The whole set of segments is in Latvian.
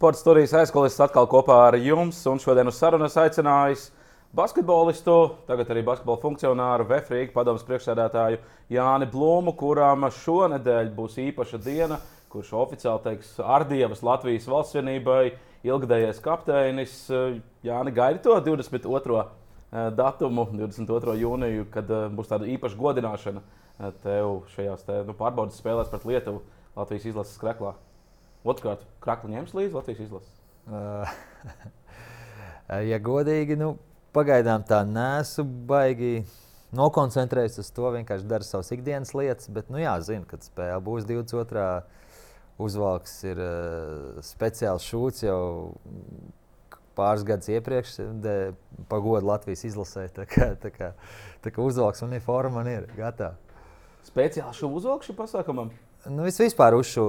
Sports studijas aizkulisēs atkal kopā ar jums, un šodien uz sarunu es aicināju basketbolistu, tagad arī basketbola funkcionāru, Vefrīga padomus priekšsēdētāju Jāni Blūmu, kurām šonadēļ būs īpaša diena, kurš oficiāli teiks ar Dievas Latvijas valsts vienībai, ilgadējais kapteinis. Jāni gaida to 22. Eh, datumu, 22. jūniju, kad eh, būs tāda īpaša godināšana eh, tev šajās te, nu, pārbaudas spēlēs pret Lietuvu Latvijas izlases kreklā. Otrkārt, krakli ņems līdzi Latvijas izlases? Ja godīgi, nu, pagaidām tā nesu baigi nokoncentrējies uz to. Vienkārši dara savas ikdienas lietas, bet, nu, jā, zinu, kad spēle būs 22. uzvalks, ir uh, speciāls šūts jau pāris gadus iepriekš, pagodu Latvijas izlasē. Tā kā, tā kā, tā kā uzvalks un forma man ir gatava. Speciāli šo uzvalku šim pasākumam? Nu, vispār uzšu,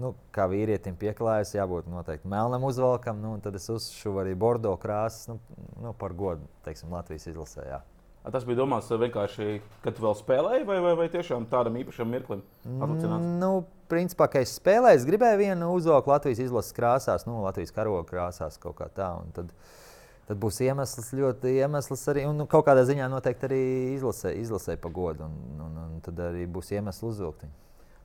nu, kā vīrietim pieklājas, jābūt noteikti melnam uzvalkam. Nu, tad es uzšu arī bordo krāsas nu, nu, par godu teiksim, Latvijas izlasē. Jā. Tas bija domāts vienkārši, kad tu vēl spēlēji, vai, vai, vai tiešām tādam īpašam mirklim? Atlicināts? Nu, principā, kad es spēlēju, es gribēju vienu uzvalku Latvijas izlases krāsās, nu, Latvijas karoga krāsās kaut kā tā. Tad, tad būs iemesls, ļoti iemesls arī, un nu, kaut kādā ziņā noteikti arī izlasē, izlasē pa godu, un, un, un tad arī būs iemesls uzvilkt viņu.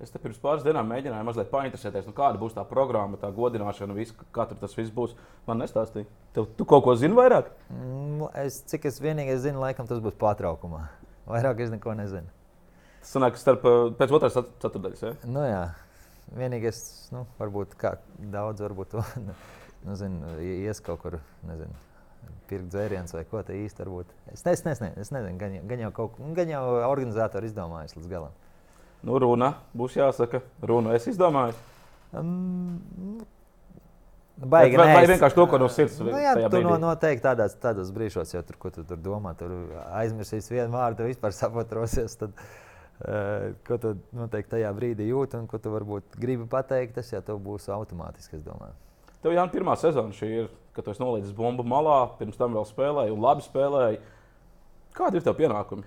Es te pirms pāris dienām mēģināju mazliet painteresēties, nu, kāda būs tā programma, tā godināšana, visu, kā tur tas viss būs. Man nestāstīja. Tev, tu kaut ko zini vairāk? Mm, es, cik es vienīgais zinu, laikam tas būs pārtraukumā. Vairāk es neko nezinu. Tas sanāk, starp pēc otras ceturtdaļas. Ja? Nu, jā, vienīgais, nu, varbūt kā daudz, varbūt to nu, nu, zinu, ies kaut kur, nezinu. Pirkt dzērienus vai ko tādu īsti varbūt. Es, ne, es, nezinu, es nezinu, gan, gan jau, kaut, gan jau organizatori izdomājas līdz galam. Nu, runa būs jāsaka. Runu es izdomāju. Um, Baigi, vai, vai vienkārši to, ko no sirds nu, jā, tu no, noteikti tādās, tādos brīžos, ja tur, tu tur domā, tur aizmirsīs vienu vārdu, vispār saprotrosies. Tad, uh, ko tu noteikti tajā brīdī jūti un ko tu varbūt gribi pateikt, tas jau būs automātiski. Tev jau pirmā sezona šī ir, kad tu esi nolicis bumbu malā, pirms tam vēl spēlēji un labi spēlēji. Kādi ir tev pienākumi?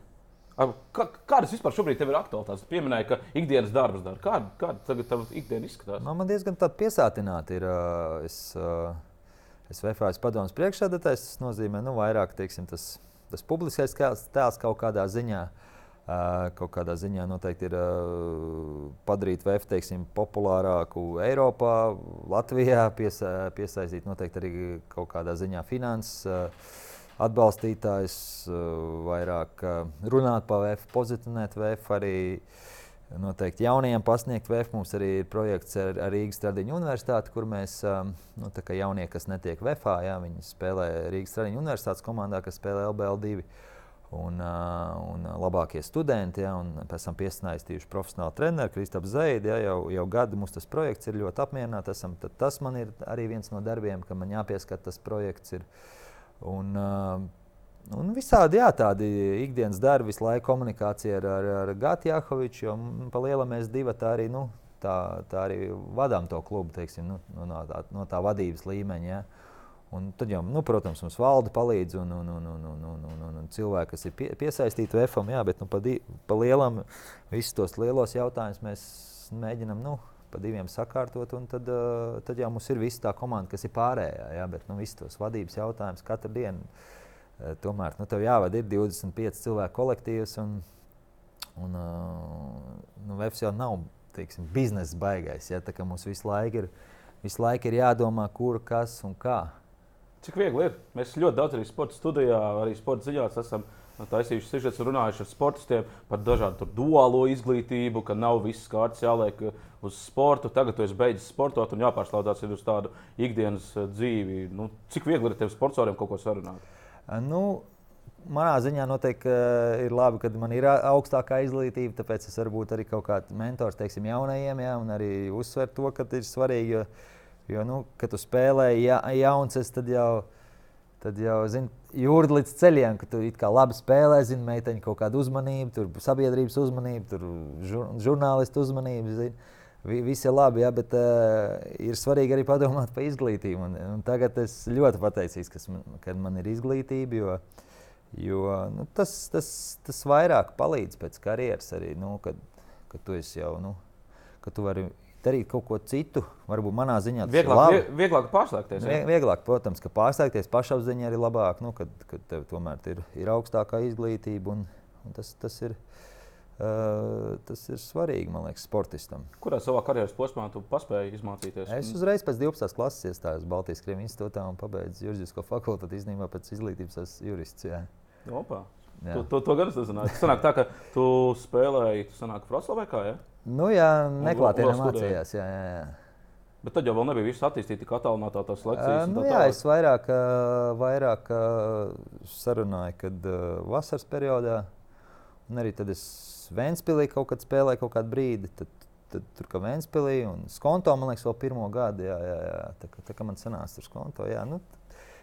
Kā, kādas vispār šobrīd ir aktuālitātes? Jūs pieminējāt, ka ikdienas darbs dara. Kāda, kāda tagad tā ikdiena izskatās? Man, man diezgan piesātināta ir. Es, es VFS padomus priekšsēdētājs. Tas nozīmē, nu, vairāk teiksim, tas, tas publiskais tēls kaut kādā ziņā. Kaut kādā ziņā noteikti ir padarīt VF teiksim, populārāku Eiropā, Latvijā, piesa, piesaistīt noteikti arī kaut kādā ziņā finanses atbalstītājs, eh, vairāk eh, runāt par VF, pozicionēt VF arī. Noteikti jaunajiem pasniegt VF. Mums arī ir projekts ar, ar Rīgas Tradiņu universitāti, kur mēs, eh, nu, tā kā jaunie, kas netiek VFā, jā, viņi spēlē Rīgas Tradiņu universitātes komandā, kas spēlē LBL2. Un, un labākie studenti, ja, un pēc tam piesaistījuši profesionāli treneri, Kristaps Zaidi. Ja, jau, jau gadu mums tas projekts ir ļoti apmierināts. Tas man ir arī viens no darbiem, ka man jāpieskat tas projekts. Ir, uh, Un, uh, Un visādi jā, tādi ikdienas darbi, visu laiku komunikācija ar, ar, ar Gatu Jakoviču. Jo pa lielam mēs divi arī, nu, tā, tā arī vadām to klubu teiksim, nu, no, tā, no tā vadības līmeņa. Ja. Un tad jau, nu, protams, mums valde palīdz un, un, un, un, un, un, un, un, un cilvēki, kas ir pie, piesaistīti VFam, jā, bet nu, pa, di, pa lielam visus tos lielos jautājumus mēs mēģinām. Nu, pa diviem sakārtot, tad, uh, tad jau mums ir visa tā komanda, kas ir pārējā. Jā, bet nu, visus tos vadības jautājumus katru dienu. Uh, tomēr nu, tev jāvada ir 25 cilvēku kolektīvs, un, un uh, nu, Vēfs jau nav teiksim, biznesa baigais. Ja, mums visu laiku, ir, visu laiku ir jādomā, kur, kas un kā. Cik viegli ir? Mēs ļoti daudz arī sporta studijā, arī sporta ziņās esam taisījuši sižets, runājuši ar sportistiem par dažādu duālo izglītību, ka nav viss kārtas jāliek uh, uz sportu. Tagad tu esi beidzis sportot un jāpārslēdzas uz tādu ikdienas uh, dzīvi. Nu, cik viegli ir tev sportsoriem kaut ko sarunāt? Uh, nu, manā ziņā noteikti ir labi, ka man ir augstākā izglītība, tāpēc es varu būt arī kaut kāds mentors teiksim, jaunajiem, ja, un arī uzsvērt to, ka ir svarīgi. Jo, jo nu, kad tu spēlē ja, jauns, tad jau ir tad jau jūrda līdz ceļiem, ka tu kā labi spēlē, zini, meiteņu kaut kādu uzmanību, tur sabiedrības uzmanību, tur žur, žurnālistu uzmanību. Zini. Viss ir labi, ja, bet uh, ir svarīgi arī padomāt par izglītību. Un, un tagad es ļoti pateicīgs, ka man, kad man ir izglītība, jo, jo nu, tas, tas, tas vairāk palīdz pēc karjeras arī, nu, kad, kad tu esi jau, nu, kad tu vari darīt kaut ko citu. Varbūt manā ziņā tas Vieglāk, ir labi. vie- vieglāk pārslēgties. Vie- Vieglāk, protams, ka pārsteigties pašapziņā ir labāk, nu, kad, kad tev tomēr ir, ir augstākā izglītība. Un, un tas, tas, ir, uh, tas ir svarīgi, man liekas, sportistam. Kurā savā karjeras posmā tu paspēji izmācīties? Es uzreiz pēc 12. klases iestājos Baltijas Krievijas institūtā un pabeidzu juridisko fakultāti. Īstenībā pēc izglītības esmu jurists. Jā. Opa. Jā. Tu, tu, to gan es nezināju. Tas sanāk tā, ka tu spēlēji, tu sanāk Vroclavē kā, ja? Nu, jā, neklātienē mācījās. Jā, jā, jā. Bet tad jau nebija viss attīstīts, tik attālinātā tās Uh, lekcijas. un nu, tā jā, es vairāk, uh, vairāk uh, sarunāju, kad uh, vasaras periodā, un arī tad es Vēnspīlī kaut kad spēlēju kaut kādu brīdi. Tad, tad tur kā Vēnspīlī un Skonto, man liekas, vēl pirmo gadu. Jā, jā, jā. Tā, tā kā man sanāca tur Skonto, jā. Nu,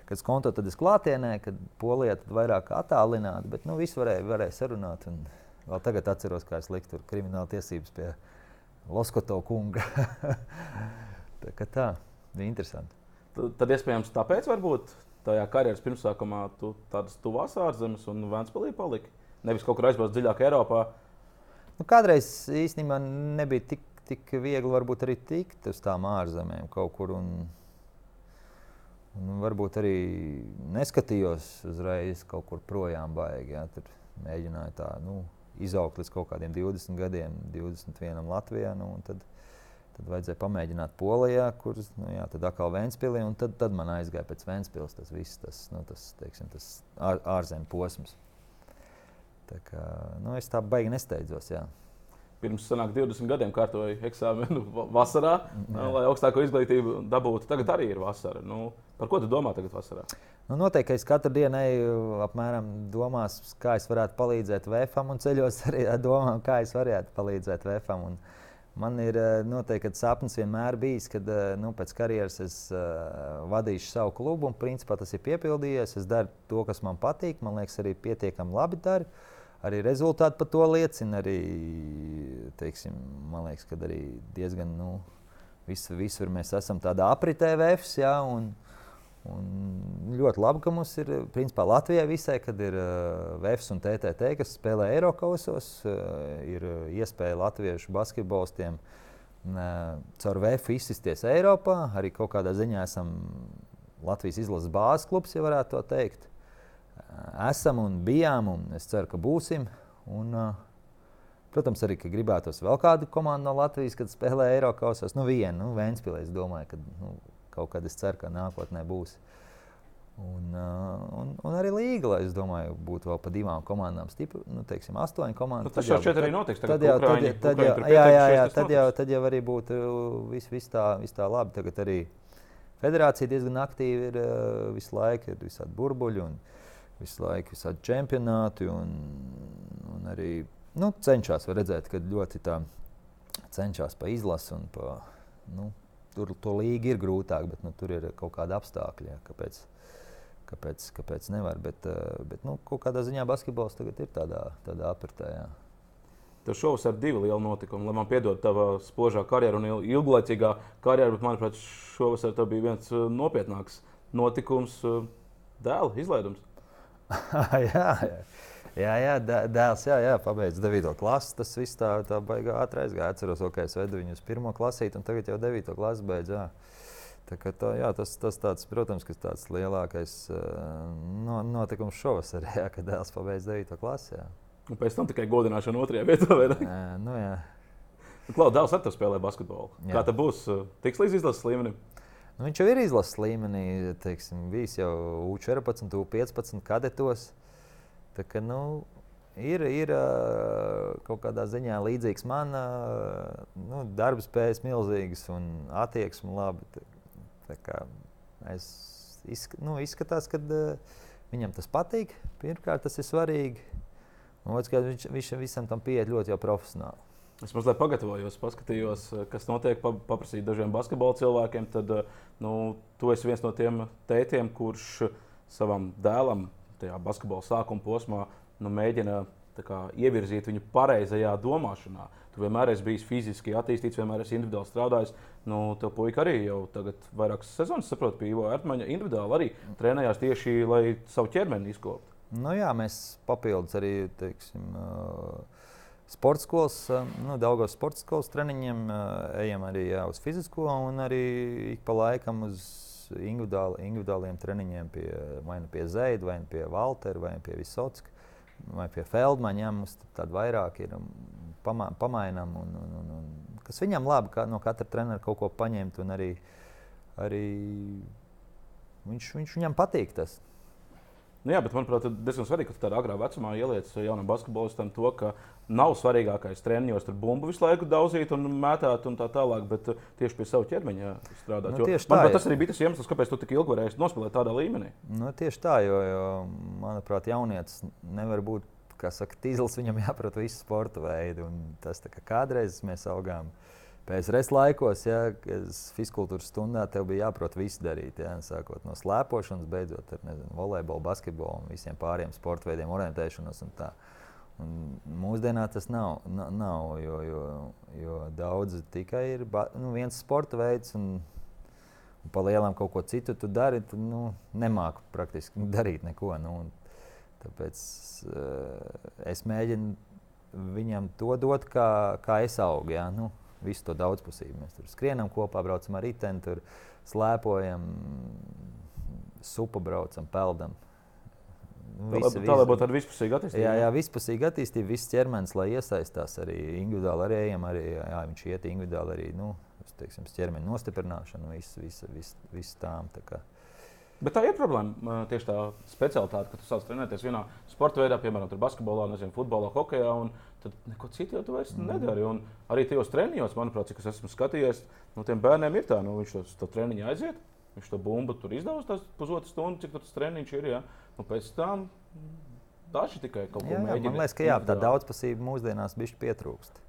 kad Skonto tad es klātienē, kad Polijā tad vairāk attālināti, bet nu, visu varēja, varēja sarunāt. Un vēl tagad atceros, kā es liku tur krimināla tiesības pie Loskoto kunga. tā kā tā, bija interesanti. Tad, tad iespējams tāpēc varbūt tajā karjeras pirmsākumā tu tādas tuvās ārzemes un Vēnspēlī paliki. Nevis kaut kur aizbraukt dziļāk Eiropā. Nu, kādreiz īstenībā nebija tik, tik viegli varbūt arī tikt uz tām ārzemēm kaut kur. Un, un varbūt arī neskatījos uzreiz kaut kur projām baigi. Ja, tur mēģināju tā nu, izaugt līdz kaut kādiem 20 gadiem, 21 Latvijā. Nu, tad, tad vajadzēja pamēģināt Polijā, kur nu, jā, tad atkal Vēnspīlī. un Tad, tad man aizgāja pēc Vēnspils tas viss, tas, nu, tas, teiksim, tas ār, ārzemju posms. Tā kā, nu, es tā baigi nesteidzos. Jā. Pirms sanāk, 20 gadiem kārtoju eksāmenu va- vasarā, Jā. lai augstāko izglītību dabūtu. Tagad arī ir vasara. Nu, par ko tu domā tagad vasarā? Nu, noteikti, ka es katru dienu eju apmēram domās, kā es varētu palīdzēt VFam, un ceļos arī ar domām, kā es varētu palīdzēt VFam. Un man ir eh, noteikti sapnis vienmēr bijis, kad eh, nu, pēc karjeras es uh, vadīšu savu klubu, un principā tas ir piepildījies. Es daru to, kas man patīk, man liekas, arī pietiekami labi daru. Arī rezultāti par to liecina. Arī, teiksim, man liekas, ka arī diezgan nu, visur, visur mēs esam tādā apritē VFs. Jā, un, Un ļoti labi, ka mums ir principā, Latvijā visai, kad ir uh, VFS un TTT, kas spēlē Eiropasos. Uh, ir uh, iespēja latviešu basketbolistiem uh, caur VF izsisties Eiropā. Arī kaut kādā ziņā esam Latvijas izlases bāzes klubs, ja varētu tā teikt. Esam un bijām, un es ceru, ka būsim. Un, protams, arī gribētos vēl kādu komandu no Latvijas, kad spēlē Eiropasos. Nu, vienu, nu, Vēnspīlē, es domāju, ka. Nu, kaut kad es ceru, ka nākotnē būs. Un, uh, un, un arī līga, lai es domāju, būtu vēl pa divām komandām stipri, nu, teiksim, astoņu komandu. Nu, tas jau šeit arī notiks. Tad jau, tad, tad jau, jā, jā, jā, tad, jau, tad jau arī būtu viss vis tā, vis tā labi. Tagad arī federācija diezgan aktīvi ir uh, visu laiku, ir visādi burbuļi un visu laiku visādi čempionāti. Un, un arī nu, cenšas redzēt, ka ļoti tā cenšas pa izlasu un pa. Nu, Tur to līga ir grūtāk, bet nu, tur ir kaut kāda apstākļa, jā, kāpēc, kāpēc, kāpēc nevar. Bet, uh, bet nu, kaut kādā ziņā basketbols tagad ir tādā, tādā apritē. Jā. Tev šovasar ir divi lieli notikumi. Lai man piedod tava spožā karjera un il- ilglaicīgā karjera, bet manuprāt, šovasar tev bija viens uh, nopietnāks notikums uh, - dēla izlaidums. jā, jā. Jā, jā, dē- dēls, jā, jā pabeidz 9. klasi. Tas viss tā, tā baigā ātri aizgāja. Atceros, ka es vedu viņu uz 1. klasīti, un tagad jau 9. klasi beidz. Jā. Tā, tā, jā, tas, tas tāds, protams, kas tāds lielākais uh, no, notikums šovasar, jā, kad dēls pabeidz 9. klasi. Jā. Un pēc tam tikai godināšana otrajā vietā. vai ne? Jā, nu, jā. Klau, dēls ar tevi spēlē basketbolu. Jā. Kā tas būs? uh, Tiks līdz izlases līmenim. Nu, viņš jau ir izlases līmenī, teiksim, bijis jau U14, U15 kadetos. Tā kā, nu, ir, ir kaut kādā ziņā līdzīgs man, nu, darba spējas milzīgas un attieksme laba. Tā, tā kā es izsk nu, izskatās, ka viņam tas patīk. Pirmkārt, tas ir svarīgi. Otrkārt, viņš, viņš visam tam pieiet ļoti profesionāli. Es mazliet pagatavojos, paskatījos, kas notiek, pa- paprasīju dažiem basketbola cilvēkiem. Tad, nu, tu esi viens no tiem tētiem, kurš savam dēlam tajā basketbola sākuma posmā nu, mēģina kā, ievirzīt viņu pareizajā domāšanā. Tu vienmēr esi bijis fiziski attīstīts, vienmēr esi individuāli strādājis. Nu, tev puika arī jau tagad vairākas sezonas, saprotu, pie Ivo Ertmaņa individuāli arī trenējās tieši, lai savu ķermeni izkoptu. Nu, jā, mēs papildus arī teiksim, ā, sporta skolas, nu, daudzos sporta skolas treniņiem, ejam arī jā, uz fizisko un arī ik pa laikam uz individuāli, individuāliem treniņiem pie, vai nu pie Zeida, vai nu pie Valtera, vai nu pie Visotska, vai pie Feldmaņa. Mums tādi vairāk ir pama, pamainām, un, un, un, un, kas viņam labi, ka no katra trenera kaut ko paņemt, arī, arī viņš, viņš viņam patīk tas. Nu jā, bet manuprāt, ir diezgan svarīgi, ka tādā agrā vecumā ieliec jaunam basketbolistam to, ka nav svarīgākais treniņos tur bumbu visu laiku daudzīt un mētāt un tā tālāk, bet uh, tieši pie sava ķermeņa strādāt. Nu, manuprāt, jā. tas arī bija tas iemesls, kāpēc tu tik ilgi varēji nospēlēt tādā līmenī. Nu, tieši tā, jo, jo manuprāt, jaunietis nevar būt, kā saka, tīzlis, viņam jāprot visu sporta veidu. Tas kā kādreiz mēs augām. PSRS laikos, ja fiziskultūras stundā tev bija jāprot visu darīt. Ja, sākot no slēpošanas, beidzot ar nezinu, volejbolu, basketbolu un visiem pāriem sporta veidiem, orientēšanos. Un tā. Un mūsdienās tas nav, na- nav jo, jo, jo daudz tikai ir nu, viens sporta veids. Un, un pa lielam kaut ko citu tu dari, tad nu, nemāku praktiski darīt neko. Nu, tāpēc uh, es mēģinu viņam to dot, kā, kā es augu. Ja? Nu, visu to daudzpusību. Mēs tur skrienam kopā, braucam ar riteni, tur slēpojam, supu braucam, peldam. Nu, Tā, lai- tā lai būtu tāda vispusīga attīstība. Jā, jā vispusīga attīstība, viss ķermenis, lai iesaistās arī individuāli, arī ejam, arī jā, viņš iet individuāli arī nu, teiksim, ķermeņa nostiprināšanu, visu, visu, visu, visu tām. Tā kā. Bet tā ir problēma. Tieši tā specialitāte, ka tu sāc trenēties vienā sporta veidā, piemēram, basketbolā, nezinu, futbolā, hokeja. un Tad neko citu jau tu vairs mm. nedari. Un arī tajos treniņos, manuprāt, cik es esmu skatījies, no tiem bērniem ir tā, nu, viņš to, to treniņu aiziet. Viņš to bumbu tur izdevās tās pusotras stundas, cik tas treniņš ir. Ja? Un pēc tam daži tikai kaut ko mēģina. man liekas, ka jā, tā daudzpusība mūsdienās bišķi pietrūkst.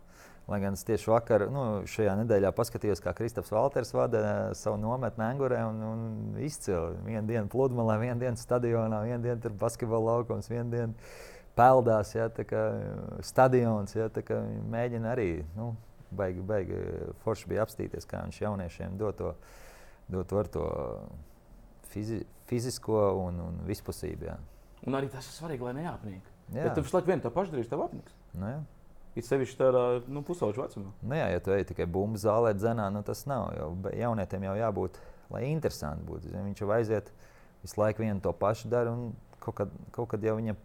Lai gan es tieši vakar, nu, šajā nedēļā paskatījos, kā Kristofers Valters vada savu nometni Angurē un, un izcili. Vienu dienu pludmalē, vienu dienu stadionā, vienu dienu tur basketbola laukums, vienu dienu peldās, ja, stadions. Ja, mēģina arī, nu, baigi, baigi forši bija apstīties, kā viņš jauniešiem dod to, dod to ar to fizi, fizisko un, un vispusību. Jā. Un arī tas ir svarīgi, lai neapnīk. Jā. Ja tu visu laiku vienu to pašu darīsi, tev apniks. Nu, jā. Ir sevišķi tādā nu, pusauģu vecumā. Nu, jā, ja tu ej tikai bumbu zālē, dzenā, nu, tas nav. Be- jaunietiem jau jābūt, lai interesanti būtu. Ja viņš jau aiziet, visu laiku vienu to pašu dara, un kaut kad, kaut kad jau viņam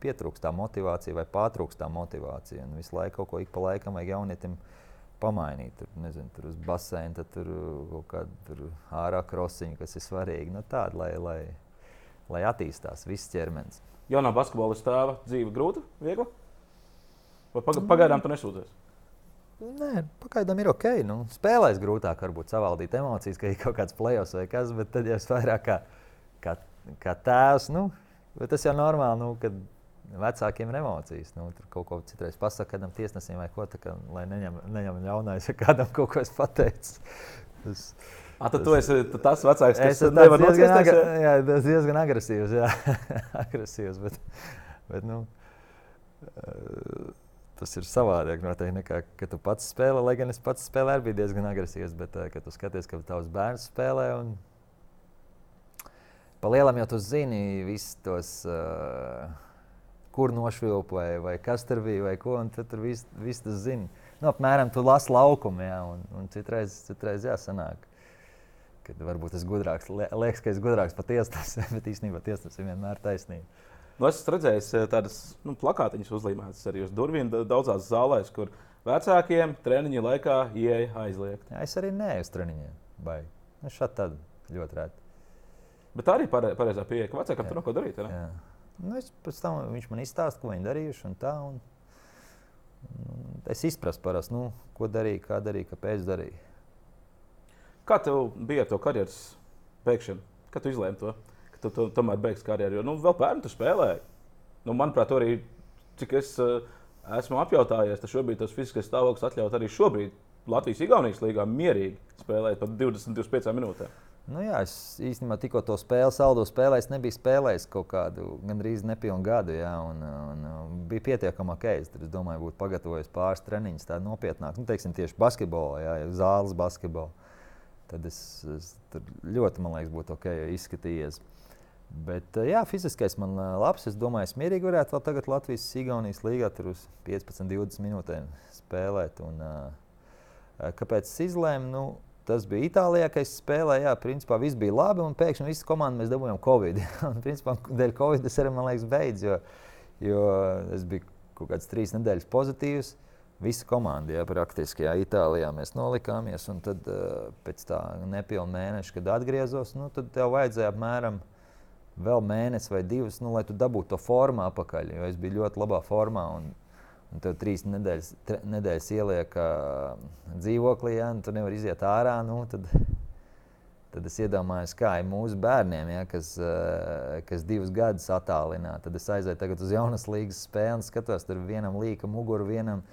pietrūkst tā motivācija vai pārtrūkst tā motivācija. Un visu laiku kaut ko ik pa laikam vajag jaunietim pamainīt. Tur, nezinu, tur uz basēna, tad tur kaut kāda ārā krosiņa, kas ir svarīga. Nu, tāda, lai, lai, lai attīstās viss ķermenis. Jaunā basketbolista tēva dzīve grūta, viegla? Vai Nu. pagaidām tu nesūdzies? Nē, pagaidām ir ok. Nu, spēlēs grūtāk, varbūt savaldīt emocijas, ka ir kaut kāds plēsoņš vai kas, bet tad jau es vairāk kā, kā, kā tēvs. Nu, tas jau ir normāli, nu, kad vecākiem ir emocijas. Nu, tur kaut ko citreiz pasakā kādam tiesnesim vai ko tādu, lai neņem, neņem ļaunais, ja kādam kaut ko es pateicu. Tas, A, tad tu esi tas vecāks, kas tāds diezgan, nociest. agra, jā, tas diezgan agresīvs. Jā. agresīvs bet, bet, nu, eh, tas ir savādāk noteikti, nekā, kad tu pats spēlē. Lai gan es pats spēlēju, arī bija diezgan agresīvs. Bet, eh, kad tu skaties, ka tavs bērns spēlē, un pa lielam jau tu zini visus tos. Uh, Kur nošvilpa, vai, vai kas tur bija, vai ko. Tad tur viss vis tas zina. Nu, apmēram tu lasi laukumu, jā, un, un citreiz, citreiz jāsanāk kad varbūt es gudrāks, lie- liekas, ka es gudrāks par tiesnesu, bet īstenībā tiesnesis ir vienmēr taisnība. Nu, es esmu redzējis eh, tādas nu, plakātiņas uzlīmētas arī uz durvīm da- daudzās zālēs, kur vecākiem treniņa laikā ieeja aizliegt. Jā, es arī neeju uz treniņiem. Baigi. Nu, šādi ļoti reti. Bet tā arī pare- pareizā pieeja, ka vecākam tur nav ko darīt. vai? Jā. Nu, es tam viņš man izstāsta, ko viņi darījuši. Un tā, un, un es izprasu parasti, nu, ko darīja, kā darīja, kāpēc darīja. Kā tev bija ar to karjeras beigšanu? Kad tu izlēmi to, ka tu, tu tomēr beigsi karjeru? Jo nu, vēl bērnu tu spēlēji. Nu, manuprāt, arī cik es uh, esmu apjautājies, tad šobrīd tas fiziskais stāvoklis atļaut arī šobrīd Latvijas-Igaunijas līgā mierīgi spēlēt pat 20-25 minūtēm. Nu, jā, es īstenībā tikko to spēli, saldo spēlēju. Nebiju spēlējis kaut kādu gandrīz nepilnu gadu. Jā, un, un, un bija pietiekami ok. Es, domāju, būtu pagatavojis pāris treniņus, tādu nopietnāku. Nu, teiksim, tieši basketbolā, jā, zāles basketbolā. Tad es, es ļoti, man liekas, būtu ok, izskatījies. Bet, uh, jā, fiziskais man uh, labs. Es domāju, es mierīgi varētu vēl tagad Latvijas-Igaunijas līgā tur uz 15, 20 minūtēm spēlēt. Un, uh, kāpēc es izlēmu? Nu, Tas bija Itālijā, kad es spēlēju. Jā, principā viss bija labi, un pēkšņi visas komandas mēs dabūjām Covid. un, principā, dēļ Covid tas arī, man liekas, beidz, jo, jo es biju kaut kāds trīs nedēļas pozitīvs. Visa komanda, jā, praktiski jā, Itālijā mēs nolikāmies. Un tad pēc tā nepilna mēneša, kad atgriezos, nu, tad tev vajadzēja apmēram vēl mēnesi vai divus, nu, lai tu dabūtu to formu atpakaļ. Jo es biju ļoti labā formā. Un, un tev trīs nedēļas, tre, nedēļas ieliek uh, dzīvoklī, ja tu nevari iziet ārā. Nu, tad, tad es iedomājos, kā ir mūsu bērniem, ja, kas, uh, kas divus gadus attālinā. Tad es aizēju uz jaunas līgas spēli un skatos, tur vienam līka muguru, vienam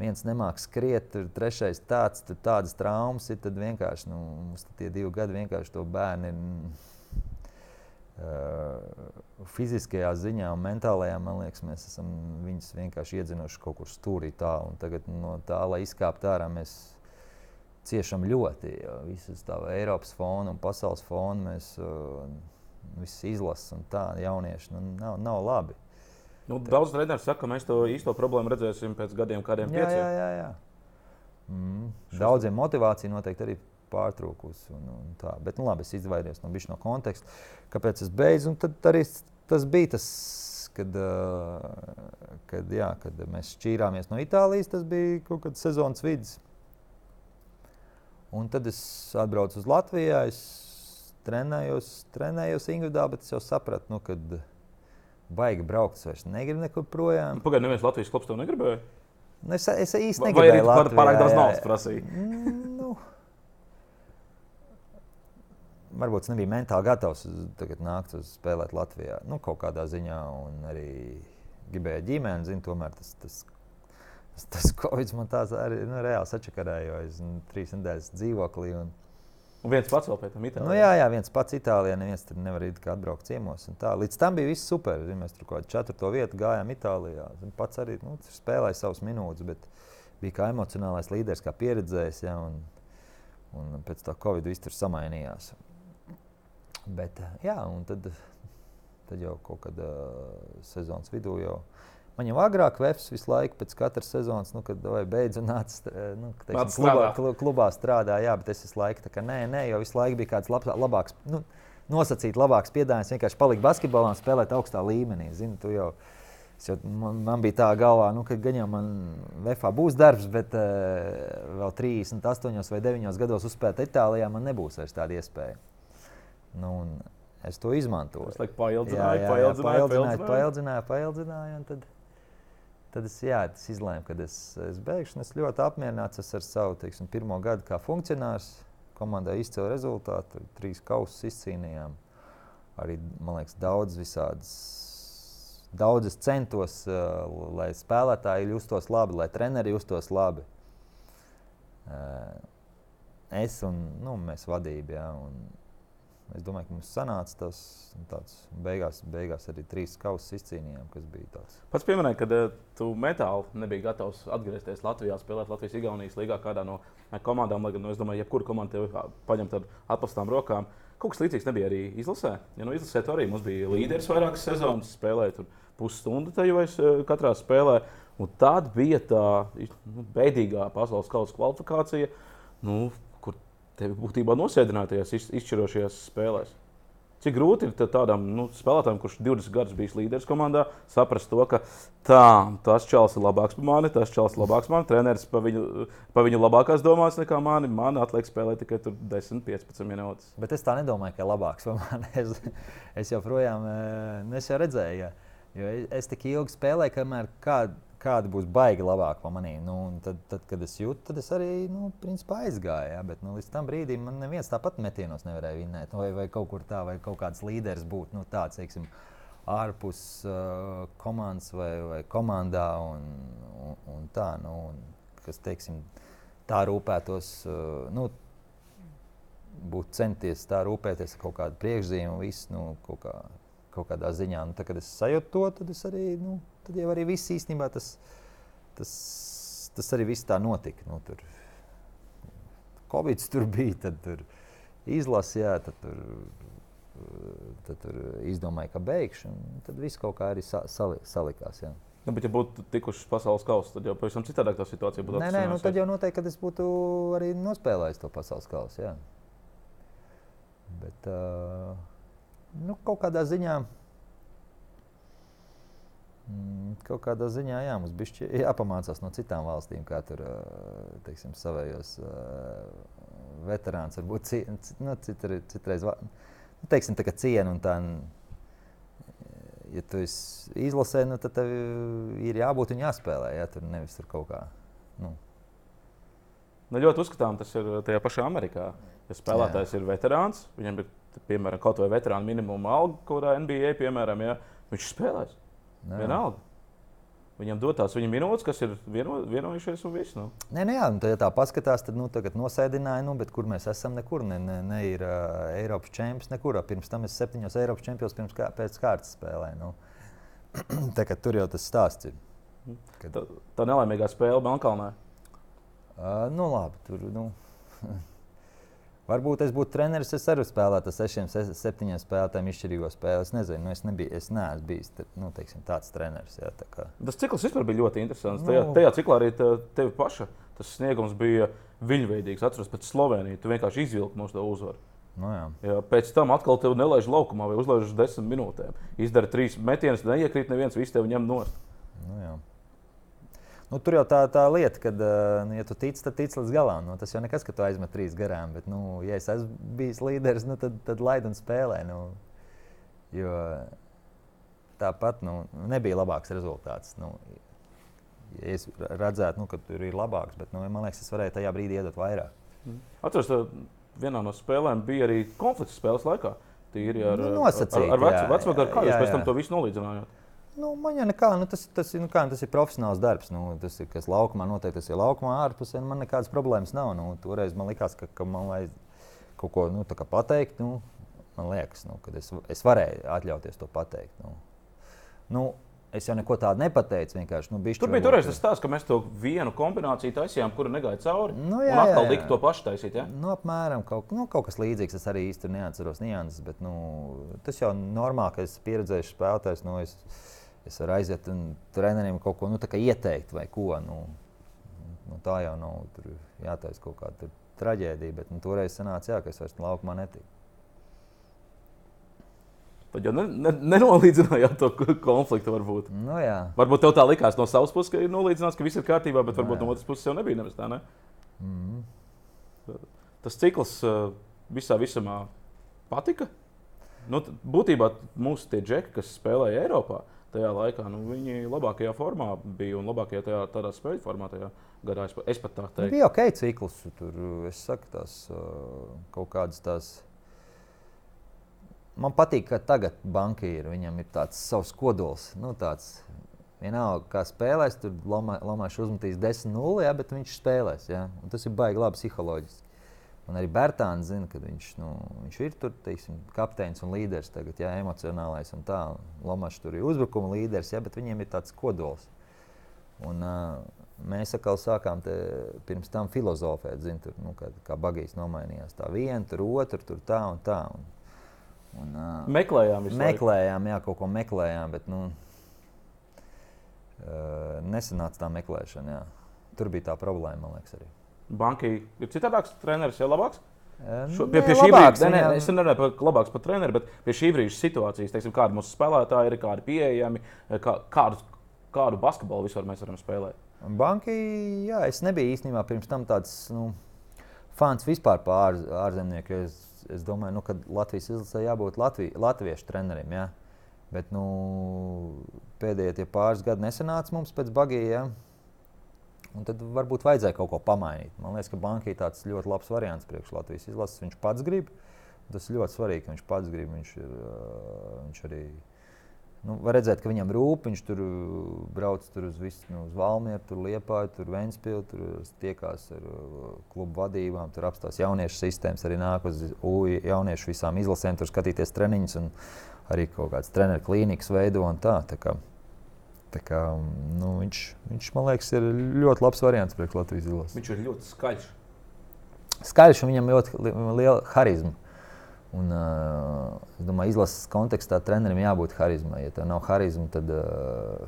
viens nemāks skriet, tur trešais tāds, tur tādas traumas ir. Tad vienkārši nu, mums tie divi gadi vienkārši to bērnu fiziskajā ziņā un mentālajā, man liekas, mēs esam viņus vienkārši iedzinuši kaut kur stūrī tālu. Tagad no tā, lai izkāptu ārā, mēs ciešam ļoti. Visu tādu Eiropas fonu un pasaules fonu mēs uh, izlasām, un tā jaunieši nu, nav, nav labi. Nu, daudz treneru saka, ka mēs to īsto problēmu redzēsim pēc gadiem, kādiem jā, pieciem. Jā, jā, jā. Mm. Daudziem motivācija noteikti arī pārtrūkusi. Un, un tā. Bet, nu, labi, es izvairījos no, no konteksta, kāpēc es beidzu. Tad arī tas bija tas, kad, kad, jā, kad mēs šķīrāmies no Itālijas. Tas bija kaut kad sezonas vidus. Un tad es atbraucu uz Latviju. Es trenējos, trenējos individuāli, bet es jau sapratu, nu, ka baigi braukt. Es negribu nekur projām. Pagaidiet, neviens Latvijas klubs to negribēja. Nu, es, es īsti negribēju. Vai arī Latvijā, pārāk daudz naudas prasīja? Mm, nu, varbūt es nebiju mentāli gatavs nākt uz spēlēt Latvijā. Nu, kaut kādā ziņā, un arī gribēju ģimeni, zinu, tomēr tas, tas, tas, Covid man tāds arī nu, reāli sačakarēja, jo es nu, trīs nedēļas dzīvoklī. Un, Un viens pats vēl pēc tam Itālijā. Nu, jā, jā, viens pats Itālijā. Neviens tur nevar atbraukt ciemos. Līdz tam bija viss super. Zin, mēs tur kaut kādā četrto vietu gājām Itālijā. Zin, pats arī nu, spēlēja savas minūtes, bet bija kā emocionālais līderis, kā pieredzējis. Ja, un, un pēc tam Covid viss tur samainījās. Bet, eh, jā, un tad, tad jau kaut kad uh, sezonas vidū jau. Man jau agrāk Vēfs visu laiku pēc katras sezonas, nu, kad beidz un nāca eh, nu, teiksim, klubā, klubā, strādā, jā, bet es visu laiku kā nē, nē, jo visu laiku bija kāds labs, labāks, nu, nosacīt labāks piedāvājums, vienkārši palikt basketbolā un spēlēt augstā līmenī. Zini, jau, jau, man, man bija tā galvā, nu, ka gan jau man Vēfā būs darbs, bet uh, vēl 38 vai 9 gados uzspēlēt Itālijā man nebūs vairs tāda iespēja. Nu, es to izmantoju. Es laikam paildzināju, jā, jā, paildzināju, paildzināju, paildzināju, paildzināju tad, tad es, jā, es izlēmu, ka es, es beigšu. Es ļoti apmierināts ar savu teiksim, pirmo gadu kā funkcionārs. Komandai izcēla rezultātu, trīs kausus izcīnījām. Arī, man liekas, daudz visādas. Daudz es centos, uh, lai spēlētāji justos labi, lai treneri justos labi. Uh, es un nu, mēs vadība. Ja, un, Es domāju, ka mums sanāca tas tāds. Beigās, beigās arī trīs kausus izcīnījām, kas bija tāds. Pats pieminēja, ka uh, tu metāli nebija gatavs atgriezties Latvijā, spēlēt Latvijas-Igaunijas līgā kādā no komandām. Lai gan, nu, es domāju, jebkura komanda tevi paņemt ar atpastām rokām. Kaut kas līdzīgs nebija arī izlasē. Ja nu izlasē arī mums bija līderis vairākas sezonas, spēlēja pusstundu tajos katrā spēlē. Un tad bija tā nu, beidīgā pasaules kausa kvalifikācija. Nu, tevi būtībā nosēdinātajās izšķirošajās spēlēs. Cik grūti ir tādam nu, spēlētājam, kurš 20 gadus bijis līderis komandā, saprast to, ka tā, tas čels ir labāks par mani, tas čels ir labāks par mani, treneris pa viņu, pa viņu labākās domās nekā mani. Man atliek spēlēt tikai 10, 15 minūtes. Bet es tā nedomāju, ka labāks par mani. Es, es joprojām nu, es jau redzēju, jo es, tik ilgi spēlēju, kamēr kāda kāda būs baigi labāk par mani. Nu, tad, tad, kad es jūtu, tad es arī nu, aizgāju. Ja? Bet nu, līdz tam brīdim man neviens tāpat metienos nevarēja vinnēt. Vai, vai kaut kur tā, vai kaut kāds līderis būt nu, tāds, teiksim, ārpus uh, komandas vai, vai komandā. Un, un, un tā, nu, un, kas teiksim, tā rūpētos. Uh, nu, Būtu centies tā rūpēties par kaut kādu priekšzīmju, visu nu, kaut, kā, kaut kādā ziņā. Nu, tā, kad es sajūtu to, tad es arī nu, tad jau arī viss īstenībā tas, tas, tas arī viss tā notika. Nu, tur, Covid tur bija, tad tur izlasījā, tad tur tad tur izdomāju, ka beigšu. Tad viss kaut kā arī sa sali salikās. Jā. Nu, bet, ja būtu tikuši pasaules kausa, tad jau pavisam citādāk tā situācija būtu. Nē, nē, nu, tad jau noteikti, es būtu arī nospēlējis to pasaules kausu. Jā. Bet uh, nu, kaut kādā ziņā. Mm, kaut kādā ziņā jā, mums bija jāpamācās no citām valstīm, kā tur teiksim, savējos veterāns varbūt nu, citreiz, citreiz nu, teiksim, cienu un tā. Ja tu izlasē, nu, tad tev ir jābūt un jāspēlē. Ja, tur nevis tur kaut kā. Nu. Nu, ļoti uzskatām, tas ir tajā pašā Amerikā. Ja spēlētājs jā. ir veterāns, viņam ir piemēram kaut vai veterāna minimuma alga, kurā NBA piemēram, ja, viņš spēlēs. Jā. Vienalga. Viņam dotās viņa minūtes, kas ir vieno, vienojušies un viss. Nu. Nē, nē, jā, nu, ja tā paskatās, tad nu, nosēdināja, nu, kur mēs esam. Nekur ne, ne, ne ir uh, Eiropas čempions, nekur. Pirms tam es septiņos Eiropas čempionos pirms kā, pēc kārtas spēlēju. Nu. tā, tur jau tas stāsts ir. Kad... Tā, tā nelaimīgā spēle Melnkalnē. Uh, nu, labi, tur. Nu. Varbūt es būtu treneris, es arī spēlētu ar sešiem, septiņiem spēlētājiem izšķirīgo spēli. Es nezinu, nu, es, nebiju, es neesmu bijis nu, teiksim, tāds treneris. Jā, tā kā. Tas cikls vispār bija ļoti interesants. Nu, tajā, tajā ciklā arī tev paša tas sniegums bija viļņveidīgs. Atceros pēc Slovenijas, tu vienkārši izvilki mūsu uzvaru. Nu, jā. Jā, pēc tam atkal te nelaiž laukumā vai uzlaiž uz desmit minūtēm. Izdara trīs metienus, neiekrīt neviens, viss tev ņem nost. Nu, jā. Nu, tur jau tā, tā lieta, ka, nu, ja tu tici, tad tici līdz galam. Nu, tas jau nekas, ka tu aizmet trīs garām. Bet, nu, ja es esmu bijis līderis, nu, tad, tad laid un spēlē. Nu, jo tāpat nu, nebija labāks rezultāts. Nu, ja es redzētu, nu, ka tur ir labāks, bet nu, man liekas, es varēju tajā brīdī iedot vairāk. Mm. Atceros, vienā no spēlēm bija arī konflikts spēles laikā. Tīri ar, nu, nosacīt, ar, ar vecu, vecāku kā jūs pēc tam to visu nolīdzinājāt? Nu, man jau nekā, nu, tas, tas, nu, kā, tas ir profesionāls darbs. Nu, tas ir kas laukumā, noteikti tas ir laukumā, ārpusē. Nu, man nekādas problēmas nav. Nu, toreiz man likās, ka, ka man vajag kaut ko nu, pateikt. Nu, man liekas, nu, ka es, es varēju atļauties to pateikt. Nu. Nu, Es jau neko tādu nepateicu. Nu, Tur bija toreiz tas stāsts, ka mēs to vienu kombināciju taisījām, kura negāja cauri. Nu, jā, un atkal lika to pašu taisīt. Ja? Nu, apmēram kaut, nu, kaut kas līdzīgs. Es arī īsti neatceros nianses, bet nu, tas jau normāli, ka es pieredzēju spēlētājs. Nu, es, es varu aiziet un treneriem kaut ko nu, ieteikt, vai ko. Nu, nu, tā jau nav jātaisa kaut kāda traģēdija, bet nu, toreiz sanāca, jā, ka es vairs laukumā netiku. Tad jau ne, ne, nenolīdzinājāt to konfliktu. Varbūt. Nu, jā. varbūt tev tā likās no savas puses, ka ir nolīdzināts, ka viss ir kārtībā, bet varbūt no, no otras puses jau nebija nevis tā. Ne? Mm -hmm. Tas cikls visā visumā patika. Nu, būtībā mūsu tie džeki, kas spēlēja Eiropā, tajā laikā nu, viņi labākajā formā bija un labākajā tajā, tādā spēļu formā. Tajā gadā es, es pat tā teiktu. Nu, bija ok, cikls. Tur es saku, tās kaut kādas tās. Man patīk, ka tagad bankieri viņam ir tāds savs kodols. Nu, tāds, vienalga, kā spēlēs, tur Lamāns uzmetīs 10-0, ja, bet viņš spēlēs. Ja? Un tas ir baigi labi psiholoģiski. Un arī Bērtāns zina, ka viņš, nu, viņš ir tur teiksim, kapteinis un līderis, tagad, jā, emocionālais un tā. Lomačs tur ir uzbrukuma līderis, jā, bet viņiem ir tāds kodols. Un, uh, mēs atkal sākām te, pirms tam filozofēt, zin, tur, nu, kā, kā bagīs nomainījās. Tā viena, tur otra, tur tā un tā. Un, un, uh, meklējām, meklējām, jā, kaut ko meklējām, bet nu, uh, nesanāca tā meklēšana. Jā. Tur bija tā problēma, man liekas, arī. Banka ir citādāks treneris, jau labāks. Šo, pie, pie šī brīža, ne, ne, es nerunāju par labāks par treneru, bet pie šī brīža situācijas, teiksim, kādi mūsu spēlētāji ir, kādi pieejami, kā, kādu, kādu basketbolu vispār mēs varam spēlēt. Banki, jā, es nebiju īstenībā pirms tam tāds nu, fans vispār par ār, ārzemnieku. Es, es domāju, nu, ka Latvijas izlasē jābūt Latvij, latviešu trenerim. Jā. Bet nu, pēdējie pāris gadi nesenāca mums pēc bagija. Un tad varbūt vajadzēja kaut ko pamainīt. Man liekas, ka banka ir tāds ļoti labs variants priekš Latvijas izlases. Viņš pats grib. Tas ir ļoti svarīgi, ka viņš pats grib. Viņš, ir, viņš arī nu, var redzēt, ka viņam rūp. Viņš tur brauc tur uz, visu, nu, uz Valmieru, tur Liepāju, tur Ventspili, tur tiekās ar klubu vadībām, tur apstās jauniešu sistēmas, arī nāk uz UJ jauniešu visām izlasēm, tur skatīties treniņus un arī kaut kādas treneru klīnikas veido un tā. tā kā, Kā, nu, viņš, viņš, man liekas, ir ļoti labs variants priekš Latvijas izlases. Viņš ir ļoti skaļš. Skaļš un viņam ļoti liela harizma. Un, uh, es domāju, izlases kontekstā trenerim jābūt harizmai. Ja tev nav harizma, tad, uh,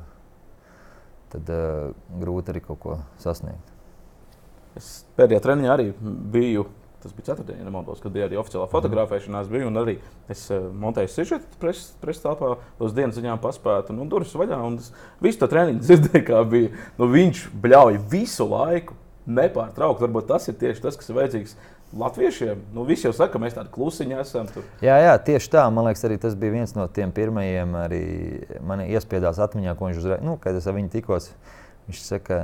tad uh, grūti arī kaut ko sasniegt. Es pēdējā treniņā arī biju. Tas bija ceturtdienā, ja nemaldos, kad bija arī oficiālā fotografēšanās. Biju, arī es uh, montēju sižetu preses pres telpā, tos dienas ziņām paspētu, nu, durvis vaļā. Un es visu to treniņu dzirdēju, kā bija. Nu, viņš bļauj visu laiku, nepārtraukti. Varbūt tas ir tieši tas, kas ir vajadzīgs latviešiem. Nu, visi jau saka, ka mēs tādi klusiņi esam. Tur. Jā, jā, tieši tā. Man liekas, arī tas bija viens no tiem pirmajiem. Man iespiedās atmiņā, ko viņš uzreiz, nu, kad es ar viņu tikos. Viņš saka,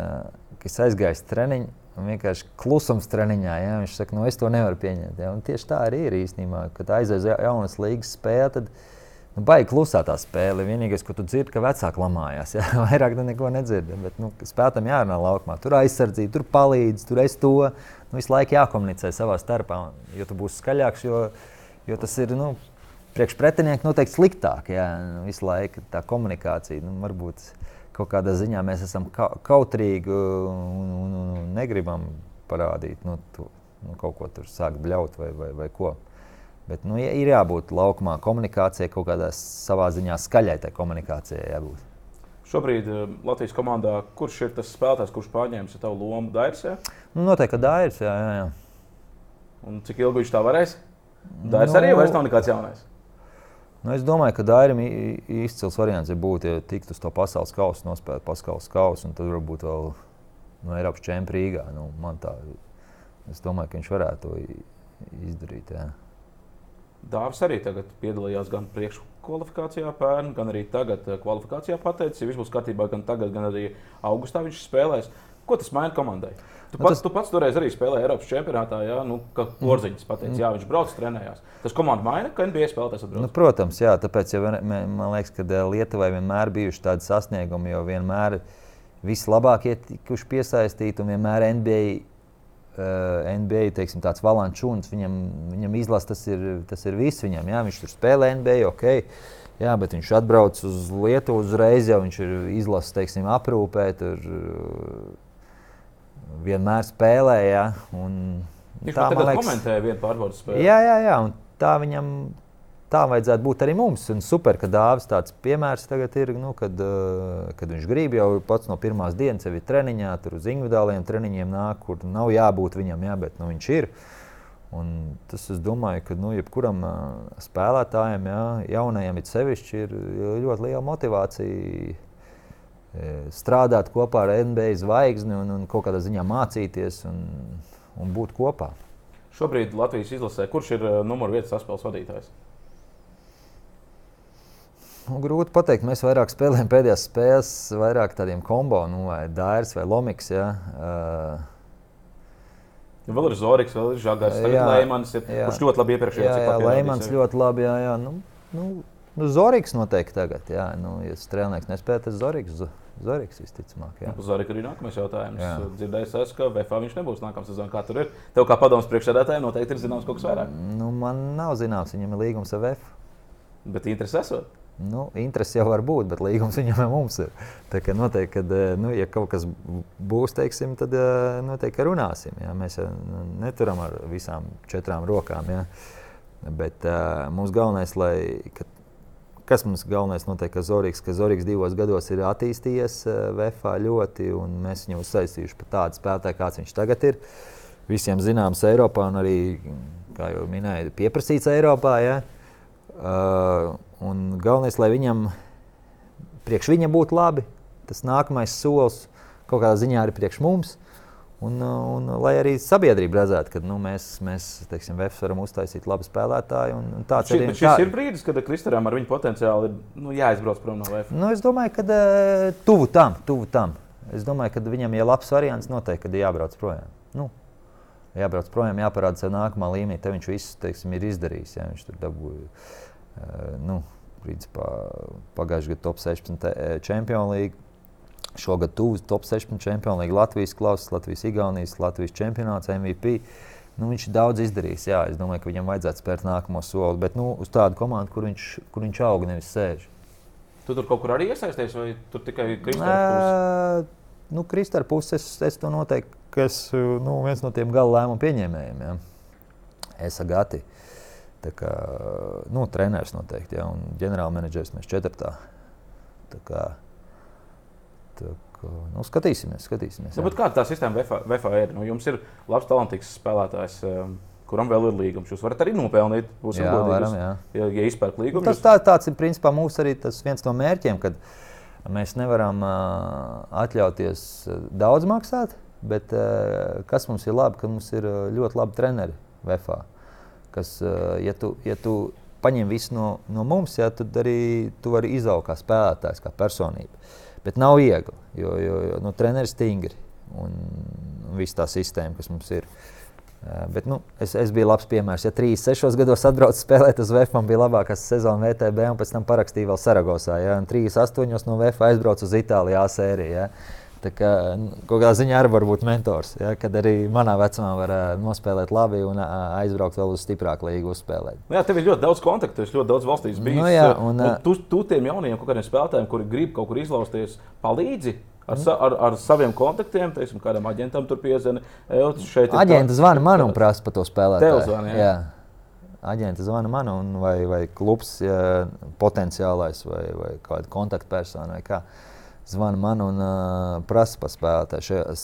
ka es aizgāju treniņu. Un vienkārši klusums treniņā. Ja? Viņš saka, nu, es to nevaru pieņemt. Ja? Un tieši tā arī ir īstenībā. Kad aizies jaunas līgas spēle, tad nu, baigi klusā tā spēle. Vienīgais, ko tu dzirdi, ka vecāki lamājās. Ja? Vairāk neko nedzirdi. Bet nu, spētam jārunā laukumā. Tur aizsardzība, tur palīdz, tur es to nu, visu laiku jākomunicē savā starpā. Jo tu būsi skaļāks, jo, jo tas ir nu, priekš pretinieka noteikti sliktāk. Jā, nu, visu laiku tā komunikācija. Nu, varbūt kaut kādā ziņā mēs esam ka kautrīgi un, un, un negribam parādīt nu, tu, nu, kaut ko tur sākt bļaut vai, vai, vai ko. Bet nu, ir jābūt laukumā komunikācijai, kaut kādā savā ziņā skaļai tai komunikācijai jābūt. Šobrīd eh, Latvijas komandā, kurš ir tas spēlētājs, kurš pārņēmis savu lomu Dairis? Ja? Nu, noteikti, ka Dairis. Jā, jā, jā. Un cik ilgi viņš tā varēs? Dairis nu, arī vairs nav nekāds jaunais. Nu, es domāju, ka Dairim izcils variants ir būt, ja tiktu uz to pasaules kausu, nospēlēt pasaules kausu, un tad varbūt vēl no Eiropas čempionu Rīgā. Nu, tā, es domāju, ka viņš varētu to izdarīt. Jā. Dāvis arī tagad piedalījās gan priekškvalifikācijā, pērn, gan arī tagad eh, kvalifikācijā pateicis, ja viss būs kārtībā, gan tagad, gan arī augustā viņš spēlēs. Ko tas maina komandai? Tu nu, pats, tas... tu pats toreiz arī spēlēji Eiropas čempionātā, jā, nu, kā porziņš pateica, jā, viņš brauc, trenējās. Tas komandu maina, ka NBA spēlētājs atbrauc. Nu, protams, jā, tāpēc ja man liekas, ka eh, Lietuvai vienmēr bijuši tādi sasniegumi, jo vienmēr vislabākie tikuši piesaistīti un vienmēr NBA eh, NBA teiksim, tāds valančūns, viņam, viņam izlasa, tas ir, tas ir viss viņam. Jā, viņš tur spēlē NBA, ok. Jā, bet viņš atbrauc uz Lietuvu uzreiz, jau viņš ir izlases, teiksim, aprūpē, tur vienmēr spēlē. Jā, un, viņš tā, liekas, komentēja vienu pārbaudas spēli. Jā, jā, jā, tā viņam tā vajadzētu būt arī mums. Un super, ka Dāvis tāds piemērs tagad ir, nu, kad, uh, kad viņš grib jau pats no pirmās dienas ir treniņā, tur uz individuāliem treniņiem nāk, kur nav jābūt viņam, jā, bet nu, viņš ir. Un tas, es domāju, ka nu, jebkuram uh, spēlētājam, jā, jaunajam it sevišķi, ir ļoti liela motivācija strādāt kopā ar NBA zvaigzni un, un kaut kādā ziņā mācīties un, un būt kopā. Šobrīd Latvijas izlasē, kurš ir numur viens saspēles vadītājs? Nu, grūti pateikt. Mēs vairāk spēlējam pēdējās spēles, vairāk tādiem kombo, nu, vai Dairis vai Lomiks. Ja. Uh, vēl ir Zorgs, vēl ir Žagars, tagad Leimans, ir, jā, kurš ļoti labi iepriekšējā jā, jā, Leimans ļoti labi, jā, jā. Nu, nu, nu Zorgs noteikti tagad, jā. Nu, ja strēlnieks nespēja, tad Zorgs. Zorgs visticamāk. Jā, par Zorgu arī nākamais jautājums. Dzirdējis, es, ka VFā viņš nebūs nākamā sezonā. Kā tur ir? Tev kā padomus priekšsēdētājiem noteikti ir zināms kaut kas vairāk. Nu, man nav zināms, viņam ir līgums ar VF. Bet interesi esot? Nu, interesi jau var būt, bet līgums viņam jau mums ir. Tā kā noteikti, kad, eh, nu, ja kaut kas būs, teiksim, tad eh, noteikti runāsim. Jā. Mēs jau nu, neturam ar visām četrām rokām. Jā. Bet uh, mums galvenais, lai, ka, kas mums galvenais noteikti, ka Zorgs, ka Zorgs divos gados ir attīstījies uh, VFā ļoti, un mēs viņu uzsaistījuši par tādu spēlētāju, kāds viņš tagad ir. Visiem zināms Eiropā, un arī, kā jau minēju, pieprasīts Eiropā. Jā. Uh, Un galvenais, lai viņam, priekš viņa būtu labi, tas nākamais solis kaut kādā ziņā arī priekš mums. Un, un, un lai arī sabiedrība redzētu, ka nu, mēs, mēs teiksim, varam uztaisīt labu spēlētāju. Un, un Šī, arī, šis tā... ir brīdis, kad Kristēram ar viņu potenciāli ir nu, jāizbrauc prom no VFS. Nu, es domāju, ka uh, tuvu tam, tuvu tam. Es domāju, ka viņam ir labs variants, noteikti, kad jābrauc projām. Nu, jābrauc projām, jāparāda sev nākamā līmenī. Te viņš visu teiksim, ir izdarījis. Ja, viņš tur dabūja nu, principā, pagājušajā gadā top 16 čempionu līniju. Šogad tuvu top 16 čempionu līniju Latvijas klases, Latvijas Igaunijas, Latvijas čempionāts MVP. Nu, viņš ir daudz izdarījis. Jā, es domāju, ka viņam vajadzētu spērt nākamo soli. Bet nu, uz tādu komandu, kur viņš, kur viņš aug, nevis sēž. Tu tur kaut kur arī iesaisties, vai tur tikai Kristēna? Nu, Kristēna puses es, es to noteikti, ka es nu, viens no tiem gala lēmumu pieņēmējiem. Jā. Es agati. Tā kā, nu, treneris noteikti, ja, un ģenerālmenedžers mēs četrtā. Tā kā, nu, skatīsimies, skatīsimies. Nu, kāda tā sistēma VFA ir? Nu, jums ir labs, talantīgs spēlētājs. Um, kuram vēl ir līgums. Jūs varat arī nopelnīt, būsim jā, varam, jā. ja, ja izpērk līgumu. Tas tā, tāds ir principā mūsu arī viens no mērķiem, kad mēs nevaram uh, atļauties daudz maksāt, bet uh, kas mums ir labi, ka mums ir ļoti labi treneri VFA. Kas, uh, ja tu, ja tu paņem visu no, no mums, jā, tad arī tu vari izaugt kā spēlētājs, kā personība. Bet nav viegli, jo, jo, jo nu, treneris stingri un, un viss tā sistēma, kas mums ir. Uh, Bet, nu, es, es biju labs piemērs. Ja 36 gados atbraucu spēlēt uz VF, man bija labākā sezona VTB, un pēc tam parakstīju vēl Saragosā. Ja? 38 no VF aizbraucu uz Itāliju A sēriju. Ja? Tā kā nu, kaut kādā ziņā arī var būt mentors, ja? kad arī manā vecumā var uh, nospēlēt labi un uh, aizbraukt vēl uz stiprāku līgu uzspēlēt. Nu jā, tev ir ļoti daudz kontaktu, es ļoti daudz valstīs biju. Nu, jā, un, un tu, tu tiem jauniem spēlētājiem, kuri grib kaut kur izlausties, palīdzi Ar, sa, ar, ar saviem kontaktiem, teiksim, kādam aģentam tur piezvanīt. Aģents zvana man un prasa par to spēlētāju. Zvana, jā. jā. Aģents zvana man, un, vai, vai klubs ja, potenciālais, vai, vai kāda kontaktpersona, vai kā. Zvana man un uh, prasa par spēlētāju. Šajā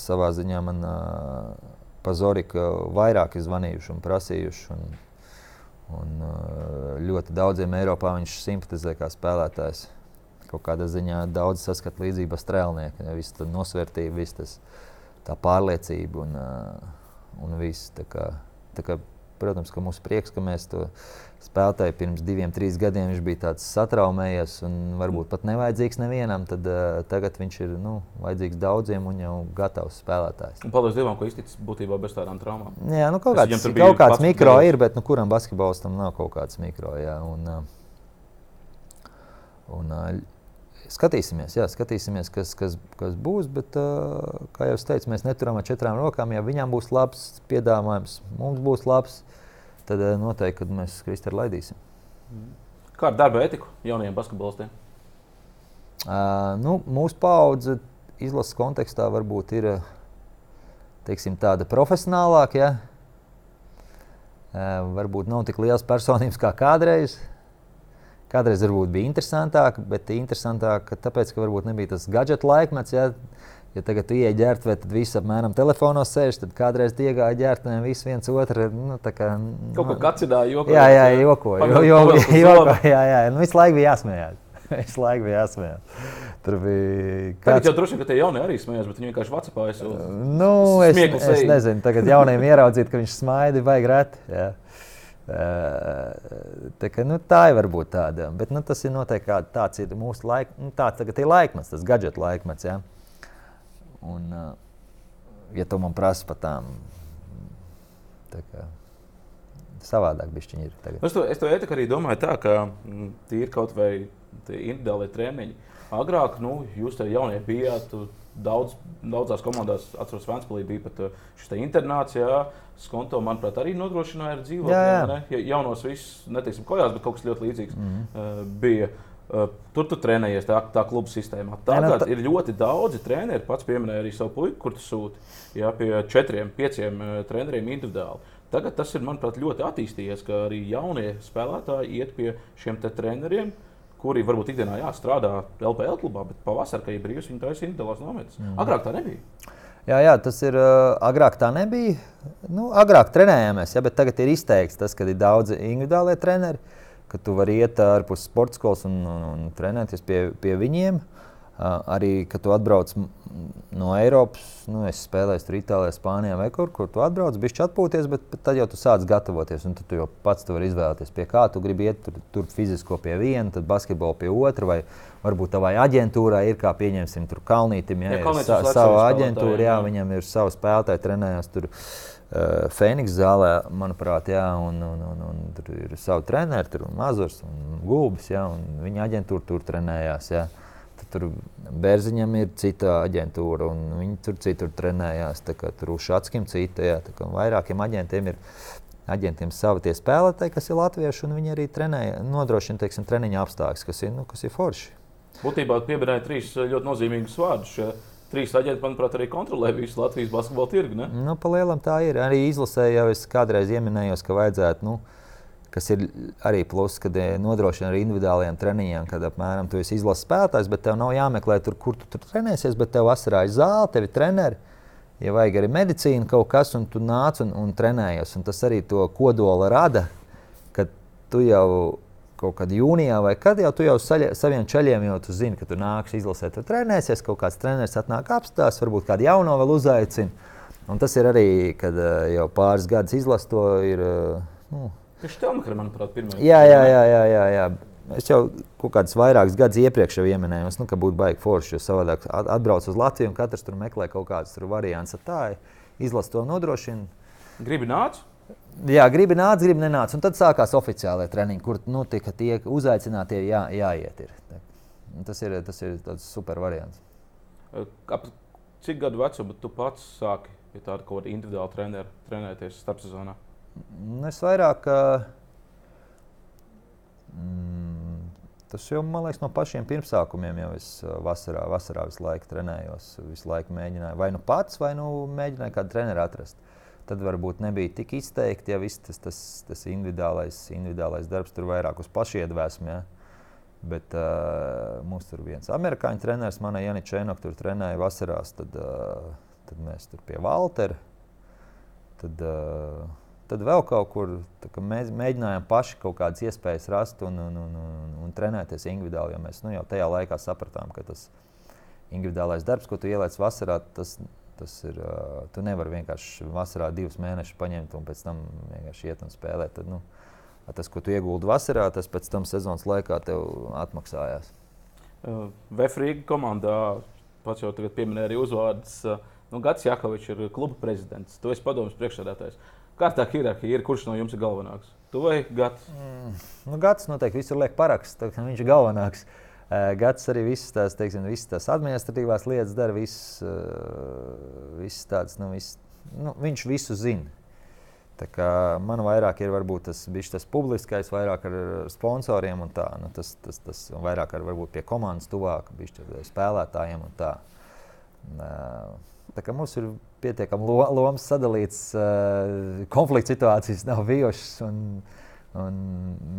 savā ziņā man uh, pa Zoriku vairāk ir zvanījuši un prasījuši. Un, un uh, ļoti daudziem Eiropā viņš simpatizē kā spēlētājs kaut kādā ziņā daudz saskata līdzību ar strēlnieku. Ja, viss tā nosvērtība, viss tas, tā pārliecība un, un viss. Tā kā, tā kā, protams, ka mums prieks, ka mēs to spēlētāju pirms diviem, trīs gadiem viņš bija tāds satraumējies un varbūt pat nevajadzīgs nevienam. Tad uh, tagad viņš ir nu, vajadzīgs daudziem un jau gatavs spēlētājs. Un paldies Dievam, ka izticis būtībā bez tādām traumām. Jā, nu, kaut, kāds, kaut kāds mikro ir, bet nu, kuram basketbolistam nav kaut kāds mikro. Jā, un, uh, un, uh, Skatīsimies, jā, skatīsimies kas, kas, kas būs. Bet, kā jau teicu, mēs neturam ar četrām rokām. Ja viņam būs labs piedāvājums, mums būs labs, tad noteikti mēs Kristēnu laidīsim. Kāda ir darba etika jaunajiem basketbolistiem? Uh, nu, mūsu paudze izlases kontekstā varbūt ir teiksim, tāda profesionālāka. Ja? Uh, varbūt nav tik liels personības kā kādreiz. Uh, Kādreiz varbūt bija interesantāk, bet interesantāk, tāpēc, ka varbūt nebija tas gadgetu laikmets. Ja? Ja tagad ienāk ģērbtuvē, tad viss apmēram telefonos sēž. Tad kādreiz iegāja ģērbtuvē, viss viens otru. Nu, kā, nu, Kaut kā kacināja, jokoja. Jā, jā, jokoja. Jo, jo, jo, jo, jā, jā. Nu, visu laiku bija jāsmējās. visu laiku bija jāsmējās. Tur bija. Kāds... Tagad jau droši vien, ka tie jaunie arī smējās, bet viņi vienkārši vacapā jau. Nu, es, es nezinu, tagad jauniem ieraudzīt, ka viņš smaida, vai grēt. Tā, ka, nu, tā ir varbūt tāda, bet nu, tas ir noteikti tāds ir mūsu laik, nu, tāds tagad ir laikmets, tas gadgetu laikmets. Ja? Un, ja tu man prasa par tām, tā kā, savādāk bišķiņi ir tagad. Es to, es to arī domāju tā, ka mm, tie ir kaut vai individuāli treniņi. Agrāk, nu, jūs te jaunie bijāt, daudz, daudzās komandās, atceros, Vēnspēlī bija pat uh, šis internāts, jā, Skonto, manuprāt, arī nodrošināja ar dzīvokli. Jā, jā. Ja, jaunos visus, neteiksim, kojās, bet kaut kas ļoti līdzīgs mm -hmm. uh, bija. Uh, tur tu trenējies tā, tā kluba sistēmā. Tagad jā, tā... ir ļoti daudzi treneri. Pats pieminēja arī savu puiku, kur tu sūti. Jā, pie četriem, pieciem uh, treneriem individuāli. Tagad tas ir, manuprāt, ļoti attīstījies, ka arī jaunie spēlētāji iet pie šiem treneriem. Uh, kuri varbūt ikdienā jāstrādā LPL klubā, bet pavasarī, kad ir brīvs, viņi taisa individuālās nometnes. Mm. Agrāk tā nebija. Jā, jā, tas ir. Uh, agrāk tā nebija. Nu, agrāk trenējāmies, ja, bet tagad ir izteikts tas, ka ir daudzi individuālie treneri, ka tu vari iet ārpus sporta skolas un, un, un trenēties pie, pie viņiem. Uh, Arī, kad tu atbrauc no Eiropas, nu, es spēlēju tur Itālijā, Spānijā vai kur, kur tu atbrauc, bišķi atpūties, bet, bet tad jau tu sāc gatavoties, un tu jau pats tu vari izvēlēties, pie kā tu gribi iet, tur, tur fizisko pie viena, tad basketbolu pie otra, vai varbūt tavai aģentūrai ir, kā pieņemsim, tur Kalnītim, ja, ja, sa, savu aģentūru, jā, jā, viņam ir savu spēlētāju, trenējās tur. Uh, Fēniks zālē, manuprāt, jā, un, un, un, un tur ir savi treneri, tur ir Mazurs un Gulbis, jā, un viņa aģentūra tur trenējās. Jā. Uh, Tur Bērziņam ir cita aģentūra, un viņi tur citur trenējās. Tur Ušatskim cita, jā, vairākiem aģentiem ir aģentiem savi tie spēlētāji, kas ir latvieši, un viņi arī trenē, nodrošina teiksim, treniņa apstākļus, kas ir, nu, kas ir forši. Būtībā pieminēja trīs ļoti nozīmīgus vārdus. Šie trīs aģenti, manuprāt, arī kontrolē visu Latvijas basketbalu tirgu. Nu, Palielam tā ir. Arī izlasē jau es kādreiz ieminējos, ka vajadzētu. Nu, kas ir arī pluss, kad eh, nodrošina ar individuāliem treniņiem, kad apmēram tu esi izlases spēlētājs, bet tev nav jāmeklē tur, kur tu tur trenēsies, bet tev vasarā ir zāle, tev ir treneri. Ja vajag arī medicīnu kaut kas, un tu nāc un, un trenējies, un tas arī to kodola rada, kad tu jau kaut kad jūnijā vai kad jau tu jau saļa, saviem ceļiem jau tu zini, ka tu nāksi izlasēt, tu trenēsies, kaut kāds treneris atnāk apstāst, varbūt kādu jauno vēl uzaicina. Un tas ir arī, kad uh, jau pāris gadus izlasu to ir. Uh, nu, Viņš tev makar, manuprāt, pirmā. Jā, jā, jā, jā, jā, jā. Es jau kaut kādus vairākus gadus iepriekš minēju, nu, ka būtu baigi forši, jo savādāk atbrauc uz Latviju un katrs tur meklē kaut kādus variantus. Tā izlase to nodrošina. Gribi nāc? Jā, gribi nāc, gribi nenāc. Un tad sākās oficiālais treniņš, kur nu, tika tie uzaicinātie jā, jāiet. Ir. Tas ir, tas ir super variants. Ap cik gadu vecumu tu pats sāki ja tādu kaut kādu individuālu treneru trenēties starpsezonā? Es vairāk. Mm, tas jau man liekas no pašiem pirmsākumiem. Jau es vasarā, vasarā visu laiku trenējos, visu laiku mēģināju vai nu pats, vai nu mēģināju kādu treneru atrast. Tad varbūt nebija tik izteikti, ja viss tas, tas, tas individuālais, individuālais darbs tur vairāk uz pašiedvesmu. Ja. Bet uh, mums tur viens amerikāņu treneris, mana Janita Čēnoka, tur trenēja vasarās. Tad, uh, tad mēs tur pie Valtera. Tad, uh, tad vēl kaut kur mēs mēģinājām paši kaut kādas iespējas rast un, un, un, un, un trenēties individuāli. Jo mēs nu, jau tajā laikā sapratām, ka tas individuālais darbs, ko tu ieliec vasarā, tas, tas ir. Uh, tu nevari vienkārši vasarā divus mēnešus paņemt un pēc tam vienkārši iet un spēlēt. Tad, nu, tas, ko tu ieguldi vasarā, tas pēc tam sezonas laikā tev atmaksājās. Uh, Vefrīga komandā pats jau tagad pieminēja arī uzvārdus. Uh, nu, Gats Jakovičs ir kluba prezidents, tu esi padomus priekšsēdētājs. Kā tā hierarhija ir, kurš no jums ir galvenāks? Tu vai Gats? Mm, nu, Gats noteikti visur liek parakstu, viņš ir galvenāks. Gads arī visas tās, teiksim, visas tās administratīvās lietas dara, visas, uh, visas tādas, nu, visas, nu, viņš visu zina. Man vairāk ir varbūt tas, tas publiskais, vairāk ar sponsoriem un tā. Nu, tas, tas, tas vairāk ar varbūt pie komandas tuvāk, bišķi spēlētājiem un tā. Uh, Tā kā mums ir pietiekami lo, lomas sadalīts, uh, konflikts situācijas nav bijušas. Un, un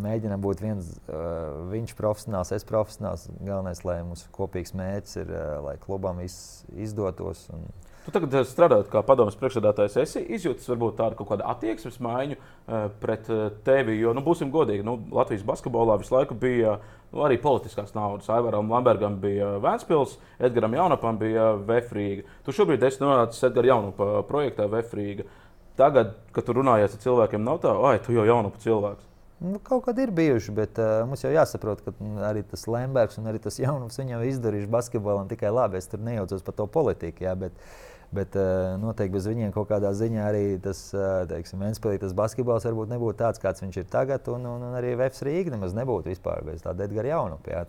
mēģinām būt viens, uh, viņš profesionāls, es profesionāls. Galvenais, lai mums kopīgs mērķis ir, uh, lai klubam viss izdotos. Un, Tu tagad strādājot kā padomus priekšsēdētājs, esi izjūtis varbūt tādu kaut kādu attieksmes maiņu uh, pret uh, tevi. Jo, nu, būsim godīgi, nu, Latvijas basketbolā visu laiku bija nu, arī politiskās naudas. Aivaram Lambergam bija Vēnspils, Edgars Jaunapam bija Vefrīga. Tu šobrīd esi nonācis Edgars Jaunapa projektā Vefrīga. Tagad, kad tu runājies ar cilvēkiem, nav tā, ah, tu jau Jaunapa cilvēks. Nu, kaut kad ir bijuši, bet uh, mums jau jāsaprot, ka arī tas Lembergs un arī tas jaunums viņam izdarījuši basketbolam tikai labi. Es tur nejaucos par to politiku. Jā, bet, uh, Bet uh, noteikti bez viņiem kaut kādā ziņā arī tas uh, Vēnspēlītas basketbols varbūt nebūtu tāds, kāds viņš ir tagad. Un, un, un arī Vēfs Rīga nemaz nebūtu vispār bez tāda Edgara Jaunupa.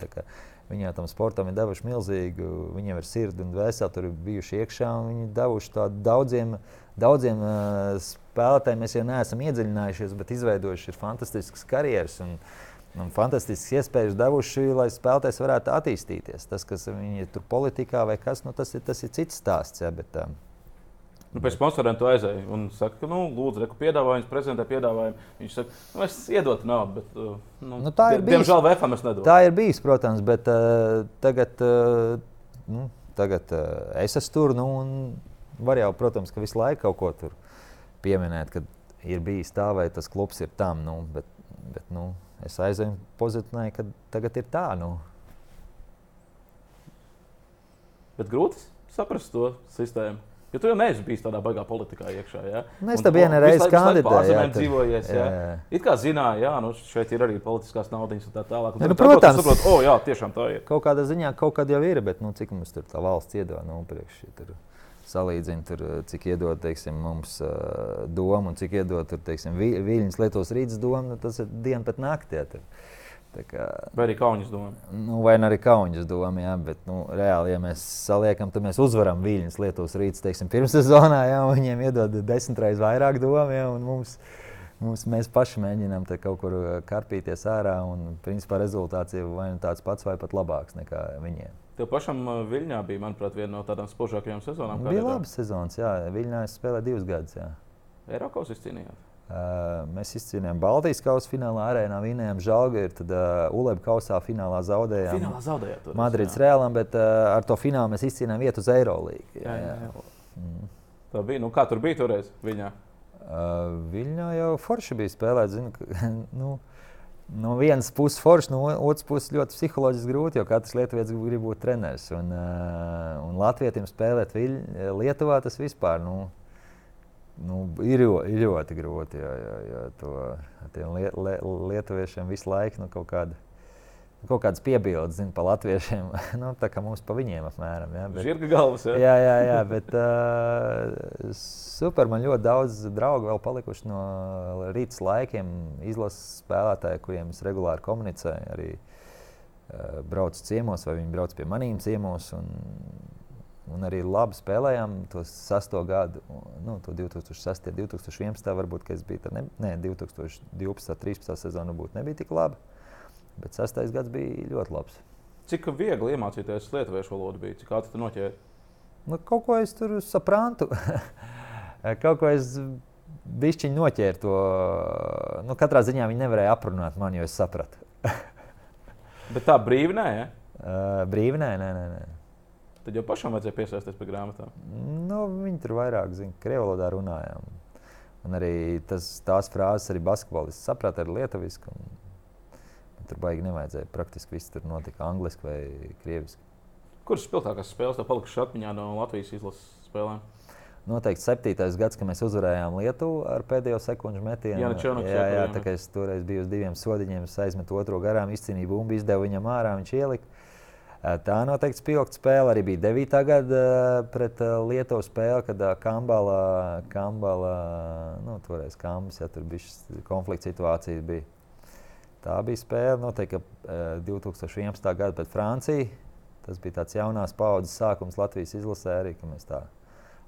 Viņi tam sportam ir devuši milzīgu, viņiem ir sirdi un dvēseli, tur bijuši iekšā. Viņi devuši daudziem, daudziem uh, spēlētājiem. Mēs jau neesam iedziļinājušies, bet izveidojuši fantastiskas karjeras. Un, uh, un fantastiskas iespējas devuši, lai spēlētājs varētu attīstīties. Tas, kas viņi tur politikā vai kas, nu, tas, ir, tas ir cits stāsts. Ja, bet, um, Nu, pēc sponsoriem tu aizēji un saka, ka, nu, lūdzu, reku piedāvājumu, prezentē piedāvājumu. Viņš saka, nu, es iedotu naudu, bet, uh, nu, nu, tā ir. Bijis, diemžēl VFM es nedodu. Tā ir bijis, protams, bet uh, tagad, uh, nu, tagad uh, es esmu tur, nu, un var jau, protams, ka visu laiku kaut ko tur pieminēt, kad ir bijis tā vai tas klubs ir tam, nu, bet, bet, nu, es aizēju pozicionēju, ka tagad ir tā. Nu. Bet grūti saprast to sistēmu. Jo tu jau neesi bijis tādā baigā politikā iekšā. Ja? Nu, es tam vienā reizē kandidēju. Jā, dzīvojies. Jā. Jā. It kā zināja, jā, nu, šeit ir arī politiskās naudas un tā tālāk. Un ja, nu, protams, saprot, oh, jā, tiešām tā ir. Kaut kādā ziņā kaut kad jau ir, bet nu, cik mums tur tā valsts iedod nu, priekš. Tur salīdzina, tur, eh, cik iedod teiksim, mums uh, domu un cik iedod tur, teiksim, vi, Viļņas Lietuvas rītas domu, nu, tas ir diena pēc naktī. Kā, vai arī kauņas doma? Nu, vai arī kauņas doma, jā, bet nu, reāli, ja mēs saliekam, tad mēs uzvaram Viļņas Lietuvas rītas, teiksim, pirmssezonā, un viņiem iedod desmit reizes vairāk domu, jā, un mums, mums, mēs paši mēģinām kaut kur eh, karpīties ārā, un principā rezultāts ir vai nu tāds pats vai pat labāks nekā viņiem. Tev pašam Viļņā bija, manuprāt, viena no tādām spožākajām sezonām. Bija laba sezona, jā. Viļņā es spēlēju divus gadus. Eiropas izcīnījāt? Uh, mēs izcīnījām Baltijas kausa finālā, arēnā vinējām Žalgiru, tad uh, Ulebu kausā finālā zaudējām. Finālā zaudējām. Jā. Reālam, bet uh, ar to finālu mēs izcīnījām vietu uz Eirolīgu. Jā, jā, jā. Tā bija. Nu, kā tur bija toreiz? Viņā? Uh, Viņā jau forši bija spēlēt. Zinu, ka, nu, no vienas puses forši, no otras puses ļoti psiholoģiski grūti, jo katrs lietuvietis grib būt treneris. Un, uh, un Latvijam spēlēt Viļ, Lietuvā tas vispār. Nu, Nu, ir, ir ļoti grūti, jo, jo, jo to, tiem lie, lie, lietuviešiem visu laiku nu, kaut, kāda, kaut kādas piebildes zin, par latviešiem. nu, tā kā mums pa viņiem apmēram. Ja, bet, Žirga galvas. Jā. jā, jā, jā, bet uh, super. Man ļoti daudz draugu vēl palikuši no rīta laikiem. Izlases spēlētāji, kuriem es regulāri komunicēju, arī uh, braucu ciemos, vai viņi brauc pie maniem ciemos. Un, un arī labi spēlējām to sesto gadu, nu, to 2006, 2011. Varbūt, ka es biju tad, ne, ne 2012, 13 sezonu, būtu nebija tik labi. Bet sastais gads bija ļoti labs. Cik viegli iemācīties lietuviešu valodu bija? Cik ātri tu noķēri? Nu, kaut ko es tur sapratu. kaut ko es bišķiņu noķēru to. Nu, katrā ziņā viņi nevarēja aprunāt mani, jo es sapratu. Bet tā brīvi nē, ja? Uh, brīvi, nē, nē, nē. nē. Tad jau pašam vajadzēja piesaistīties pie grāmatām. Nu, viņi tur vairāk zina, krievu valodā runājām. Un arī tas, tās frāzes arī basketbolists saprata ar lietuvisku. Un, un tur baigi nevajadzēja. Praktiski viss tur notika angliski vai krieviski. Kuras spilgtākās spēles tev palikušas atmiņā no Latvijas izlases spēlēm? Noteikti septītais gads, kad mēs uzvarējām Lietuvu ar pēdējo sekundžu metienu. Jānis Černoks jā, jā, iekrājām, tā kā es toreiz biju uz diviem sodiņiem, aizmetu otro garām, izcīnīju bumbu, izdevu viņam ārā, viņš ielika. Eh, Tā noteikti spilgta spēle. Arī bija 9. gada eh, pret eh, Lietuvu spēle, kad Kambala, Kambala nu, toreiz Kambas, ja tur bija konflikts situācijas. Bija. Tā bija spēle, noteikti ka, eh, 2011. gada pret Franciju. Tas bija tāds jaunās paudzes sākums Latvijas izlasē arī, ka mēs tā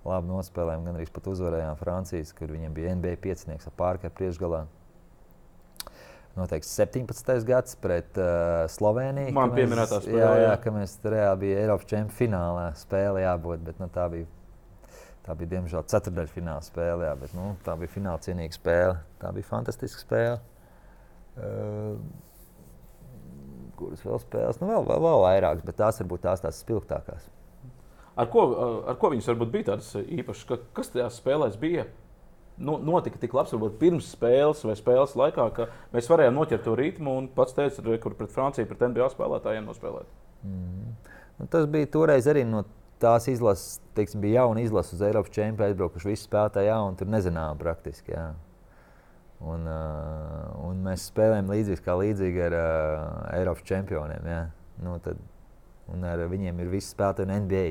labi nospēlējām, gan arī pat uzvarējām Francijas, kur viņiem bija NBA piecinieks ar pārkāpu priekšgalā. Noteikti 17. gads pret uh, Sloveniju. Man mēs- pieminētā spēle, Jā, jā, ka mēs reāli bija Eiropas čempionu finālā spēle jābūt, bet nu, tā bija. Tā bija diemžēl ceturdaļfināla spēle, jā, bet nu, tā bija fināla cienīga spēle. Tā bija fantastiska spēle. Uh, kuras vēl spēles? Nu, vēl, vēl, vēl vairākas, bet tās varbūt tās tās spilgtākās. Ar ko, ar ko viņas varbūt bija tādas īpašas? Ka, kas tajās spēlēs bija? Nu, notika tik labs, varbūt pirms spēles vai spēles laikā, ka mēs varējām noķert to ritmu un pats teica, re, kur pret Franciju, pret NBA spēlētājiem nospēlēt. Mm. Nu, tas bija toreiz arī no tās izlases, teiksim, bija jauna izlase uz Eiropas čempionu, aizbraukuši visi spēlētāji jauni, tur nezinājām praktiski. Jā. Un, uh, un mēs spēlējām līdzīgi kā līdzīgi ar uh, Eiropas čempioniem. Jā. Nu, tad, un ar viņiem ir visi spēlētāji no NBA.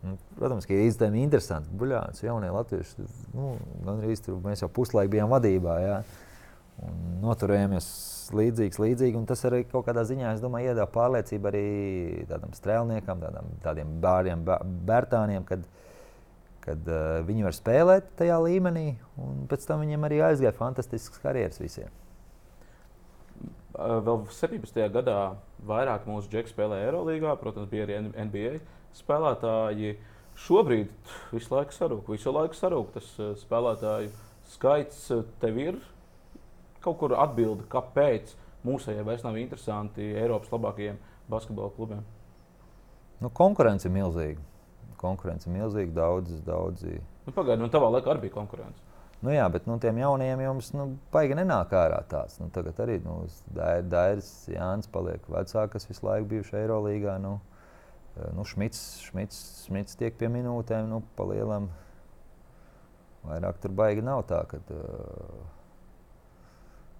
Nu, protams, ka ir izdevies interesanti. Buļāns, jaunie latvieši. Nu, gan arī tur mēs jau puslaiku bijām vadībā. Un noturējāmies līdzīgs, līdzīgi. Un tas arī kaut kādā ziņā, es domāju, iedeva pārliecību arī tādam strēlniekam, tādam, tādiem bērniem, bērniem, kad, kad uh, viņi var spēlēt tajā līmenī. Un pēc tam viņiem arī aizgāja fantastisks karjeras visiem. Vēl 17. gadā vairāk mūsu džeki spēlēja Eirolandā, protams, bija arī NBA spēlētāji. Šobrīd visu laiku sarūk, visu laiku sarūk tas eh, spēlētāju skaits. Tev ir kaut kur atbilde, kāpēc mūsējai vairs nav interesanti Eiropas labākajiem basketbola klubiem. Nu, konkurence ir milzīga. Konkurence milzīga, daudz, daudzi. Nu, Pagaidiet, nu, tavā laikā arī bija konkurence. Nu, jā, bet nu, tiem jaunajiem jums nu, baigi nenāk ārā tāds. Nu, tagad arī nu, Dairis Jānis paliek vecāks, kas visu laiku bijuši Eirolandā. Nu, nu, Šmits, Šmits, Šmits tiek pie minūtēm, nu, pa lielam. Vairāk tur baigi nav tā, ka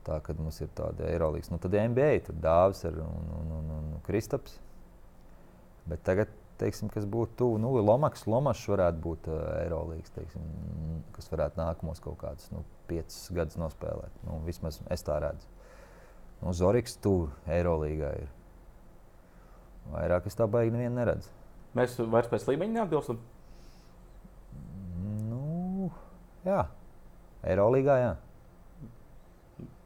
tā, kad mums ir tāda Eirolandes. Nu, tad NBA tur dāvis ir un, un, un, un Kristaps. Bet tagad teiksim, kas būtu tuvu. Nu, Lomaks, Lomačs varētu būt uh, Eirolandes, kas varētu nākamos kaut kādus nu, piecus gadus nospēlēt. Nu, vismaz es tā redzu. Nu, Zorigs tur Eirolandā ir. Vairāk es tā baigi nevienu neredzu. Mēs vairs pēc līmeņa neatbilstam. Nu, jā, Eirolandā.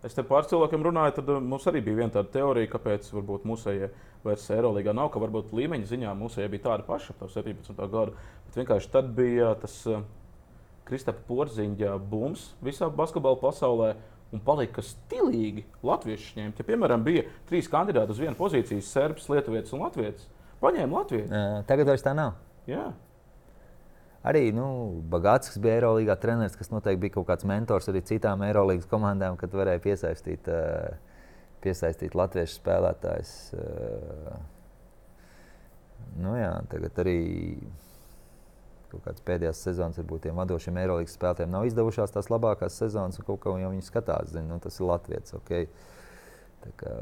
Es te pāris cilvēkiem runāju, tad uh, mums arī bija viena tāda teorija, kāpēc varbūt mūsējie vairs Eirolandā nav, ka varbūt līmeņa ziņā mūsējie bija tāda paša ap to 17. gadu. Bet vienkārši tad bija tas uh, Kristapa Porziņa bums visā basketbola pasaulē. Un palika stilīgi latviešu ņemt. Ja, piemēram, bija trīs kandidāti uz vienu pozīciju - serbs, lietuvietis un latvietis. Paņēma Latviju. Tagad vairs tā nav. Jā. Arī nu, Bagāts, kas bija Eirolandā treneris, kas noteikti bija kaut kāds mentors arī citām Eirolandas komandām, kad varēja piesaistīt, piesaistīt latviešu spēlētājus. Nu, jā, tagad arī kaut kādas pēdējās sezonas, varbūt tiem vadošiem Eirolandas spēlētājiem nav izdevušās tās labākās sezonas, un kaut ko jau viņi skatās. Zin, nu, tas ir Latvijas. Okay. Tā kā,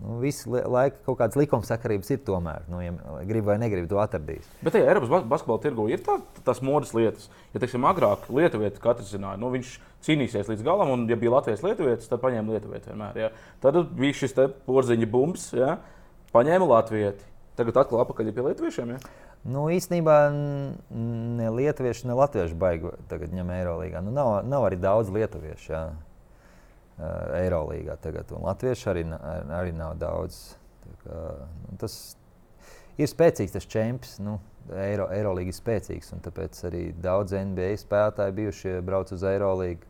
Nu, Visi laika kaut kādas likumsakarības ir tomēr. Nu, ja gribi vai negribi, to atradīs. Bet tajā Eiropas basketbola tirgu ir tā, tās modes lietas. Ja teiksim, agrāk Lietuvietis katrs zināja, nu, viņš cīnīsies līdz galam, un, ja bija Latvijas lietuvietis, tad paņēma Lietuvietu vienmēr. Ja. Tad bija šis porziņa bumps, ja. paņēma Latviju. Tagad atkal apakaļ pie lietuviešiem. Ja. Nu, īstenībā ne lietuvieši, ne latvieši baigi tagad ņem Eirolandā. Nu, nav, nav arī daudz lietuviešu. Jā. Eirolandā tagad. Un latvieši arī, arī nav daudz. Kā, nu, tas ir spēcīgs tas čempions. Nu, Eiro, Eirolanda ir spēcīgs, un tāpēc arī daudz NBA spēlētāji bijuši brauc uz Eirolanda.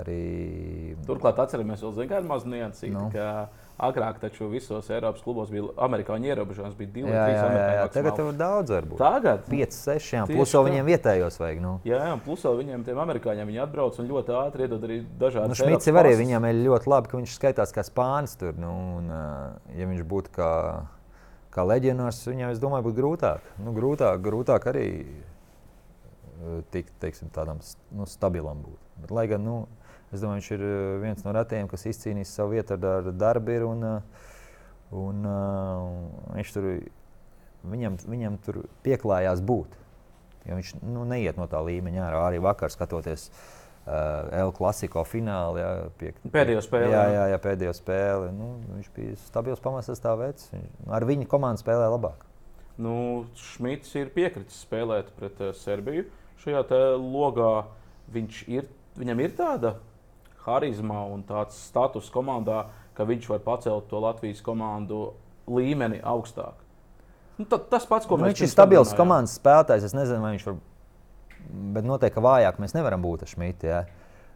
Arī... Turklāt atceramies vēl kādu mazu niansu. Nu. Agrāk taču visos Eiropas klubos bija amerikāņu ierobežojums, bija divi jā, trīs jā. Tagad tur ir daudz, varbūt. Tagad 5, 6, jā, plus vēl viņiem vietējos vajag. Nu. Jā, jā, plus vēl viņiem, tiem amerikāņiem, viņi atbrauc un ļoti ātri iedod arī dažādas nu, Šmits arī viņam ir ļoti labi, ka viņš skaitās kā spānis tur. Nu, un, ja viņš būtu kā, kā leģionārs, viņam, es domāju, būtu grūtāk. Nu, grūtāk, grūtāk arī tikt teiksim, tādam nu, stabilam būt. Bet, lai gan, nu, Es domāju, viņš ir eh, viens no retiem, kas izcīnījis savu vietu ar darbu. Ir, un, eh, un, uh, viņš tur, viņam, viņam tur pieklājās būt. Jo viņš nu, neiet no tā līmeņa ārā. Arī vakar skatoties uh, L klasiko finālu. Jā, pie, pēdējo spēli. Jā, jā, jā pēdējo spēli. Nu, viņš bija stabils pamatsastāvs. Ar viņu komandu spēlē labāk. Nu, Šmits ir piekritis spēlēt pret uh, Serbiju. Šajā logā viņš ir, viņam ir tāda harizma un tāds status komandā, ka viņš var pacelt to Latvijas komandu līmeni augstāk. Nu, tas pats, ko nu, mēs viņš ir stabils komandas spēlētājs. Es nezinu, vai viņš var. Bet noteikti, ka vājāk mēs nevaram būt ar Šmitu. Ja?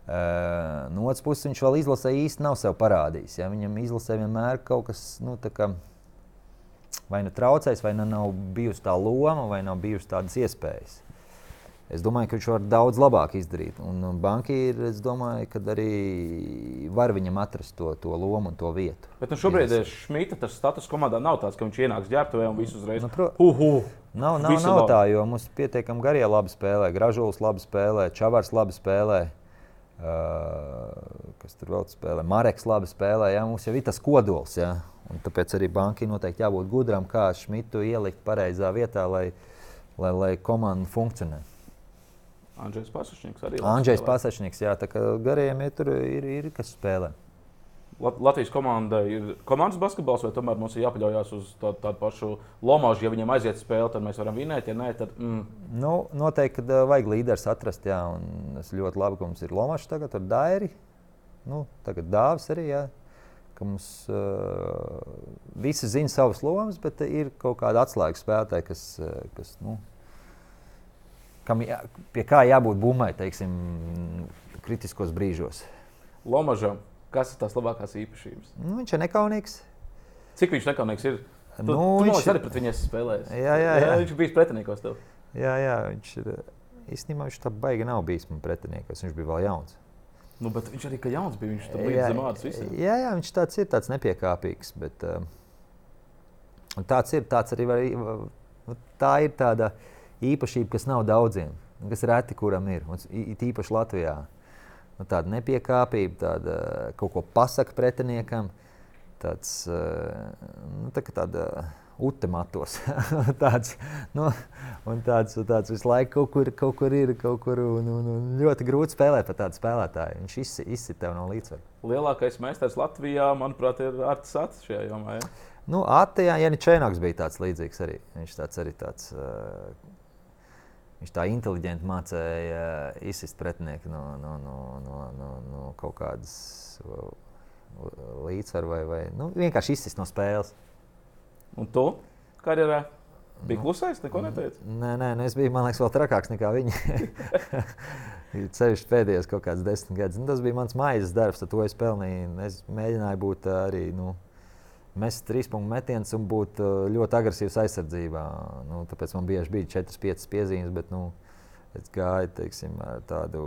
Uh, no otras puses, viņš vēl izlasē īsti nav sev parādījis. Ja? Viņam izlasē vienmēr kaut kas nu, kā, vai nu traucējis, vai nu nav bijusi tā loma, vai nav bijusi tādas iespējas. Es domāju, ka viņš var daudz labāk izdarīt. Un banķīri, es domāju, ka arī var viņam atrast to, to lomu un to vietu. Bet nu, šobrīd Šmita tas status komandā nav tāds, ka viņš ienāks ģērbtuvē un visu uzreiz. Nu, pro... uh, uh, nav nav, nav tā, jo mums pietiekami garie labi spēlē. Gražulis labi spēlē, Čavars labi spēlē. Uh, kas tur vēl spēlē? Mareks labi spēlē. Jā, mums jau ir tas kodols. Jā. Un tāpēc arī bankai noteikti jābūt gudram, kā Šmitu ielikt pareizā vietā, lai, lai, lai komanda funkcionētu. Andrzejs Pasačnieks arī. Andrzejs Pasačnieks, jā, tā kā gariem ir, ir, ir kas spēlē. Latvijas komanda ir komandas basketbols, vai tomēr mums ir jāpaļaujas uz tādu, tādu pašu lomāžu. Ja viņam aiziet spēle, tad mēs varam vinēt, ja nē, tad. Mm. Nu, noteikti, ka vajag līderis atrast, jā, un es ļoti labi, ka mums ir lomāšs tagad ar Dairi. Nu, tagad dāvs arī, jā. Ka mums uh, visi zina savas lomas, bet ir kaut kāda atslēgas spēlētāja, kas, kas nu, kam jā, pie kā jābūt bumbai, teiksim, kritiskos brīžos. Lomažam, kas ir tās labākās īpašības? Nu, viņš ir nekaunīgs. Cik viņš nekaunīgs ir? Tu, nu, tu viņš arī pret viņiem spēlējis. Jā, jā, jā. jā viņš bija pretiniekos tev. Jā, jā, viņš ir. Īstenībā viņš tā baigi nav bijis man pretiniekos. Viņš bija vēl jauns. Nu, bet viņš arī, ka jauns bija, viņš tur bija zem ādas visiem. Jā, jā, viņš tāds ir, tāds nepiekāpīgs. Bet, uh, tāds ir, tāds arī var, tā ir tāda. Uh, īpašība, kas nav daudziem, kas reti kuram ir. Ir īpaši Latvijā. Nu, tāda nepiekāpība, tāda kaut ko pasaka pretiniekam, tāds, nu, tā, tāda utematos. tāds, nu, tāds, tāds visu laiku kaut kur, kaut kur ir, kaut kur un, un, un ļoti grūti spēlēt par tādu spēlētāju. Viņš izsit tev no līdzsvara. Lielākais meistars Latvijā, manuprāt, ir Arts Sats šajā jomā. Ja? Nu, Atejā, ja Čēnoks bija tāds līdzīgs arī. Viņš tāds arī tāds. Uh, Viņš tā inteliģenti mācīja izsist pretinieku no, no, no, no, no, no kaut kādas līdzsvaru vai, vai nu, vienkārši izsist no spēles. Un tu karjerā? Bija klusais, neko neteica. Nē, nē, nu es biju, man liekas, vēl trakāks nekā viņi. Ceļš pēdējos kaut kādus desmit gadus. Nu, tas bija mans maizes darbs, to es pelnīju. Es mēģināju būt arī. Nu, Mest trīs punktu metienus un būt ļoti agresīvs aizsardzībā. Nu, tāpēc man bieži bija 4-5 piezīmes, bet nu, es gāju teiksim, ar tādu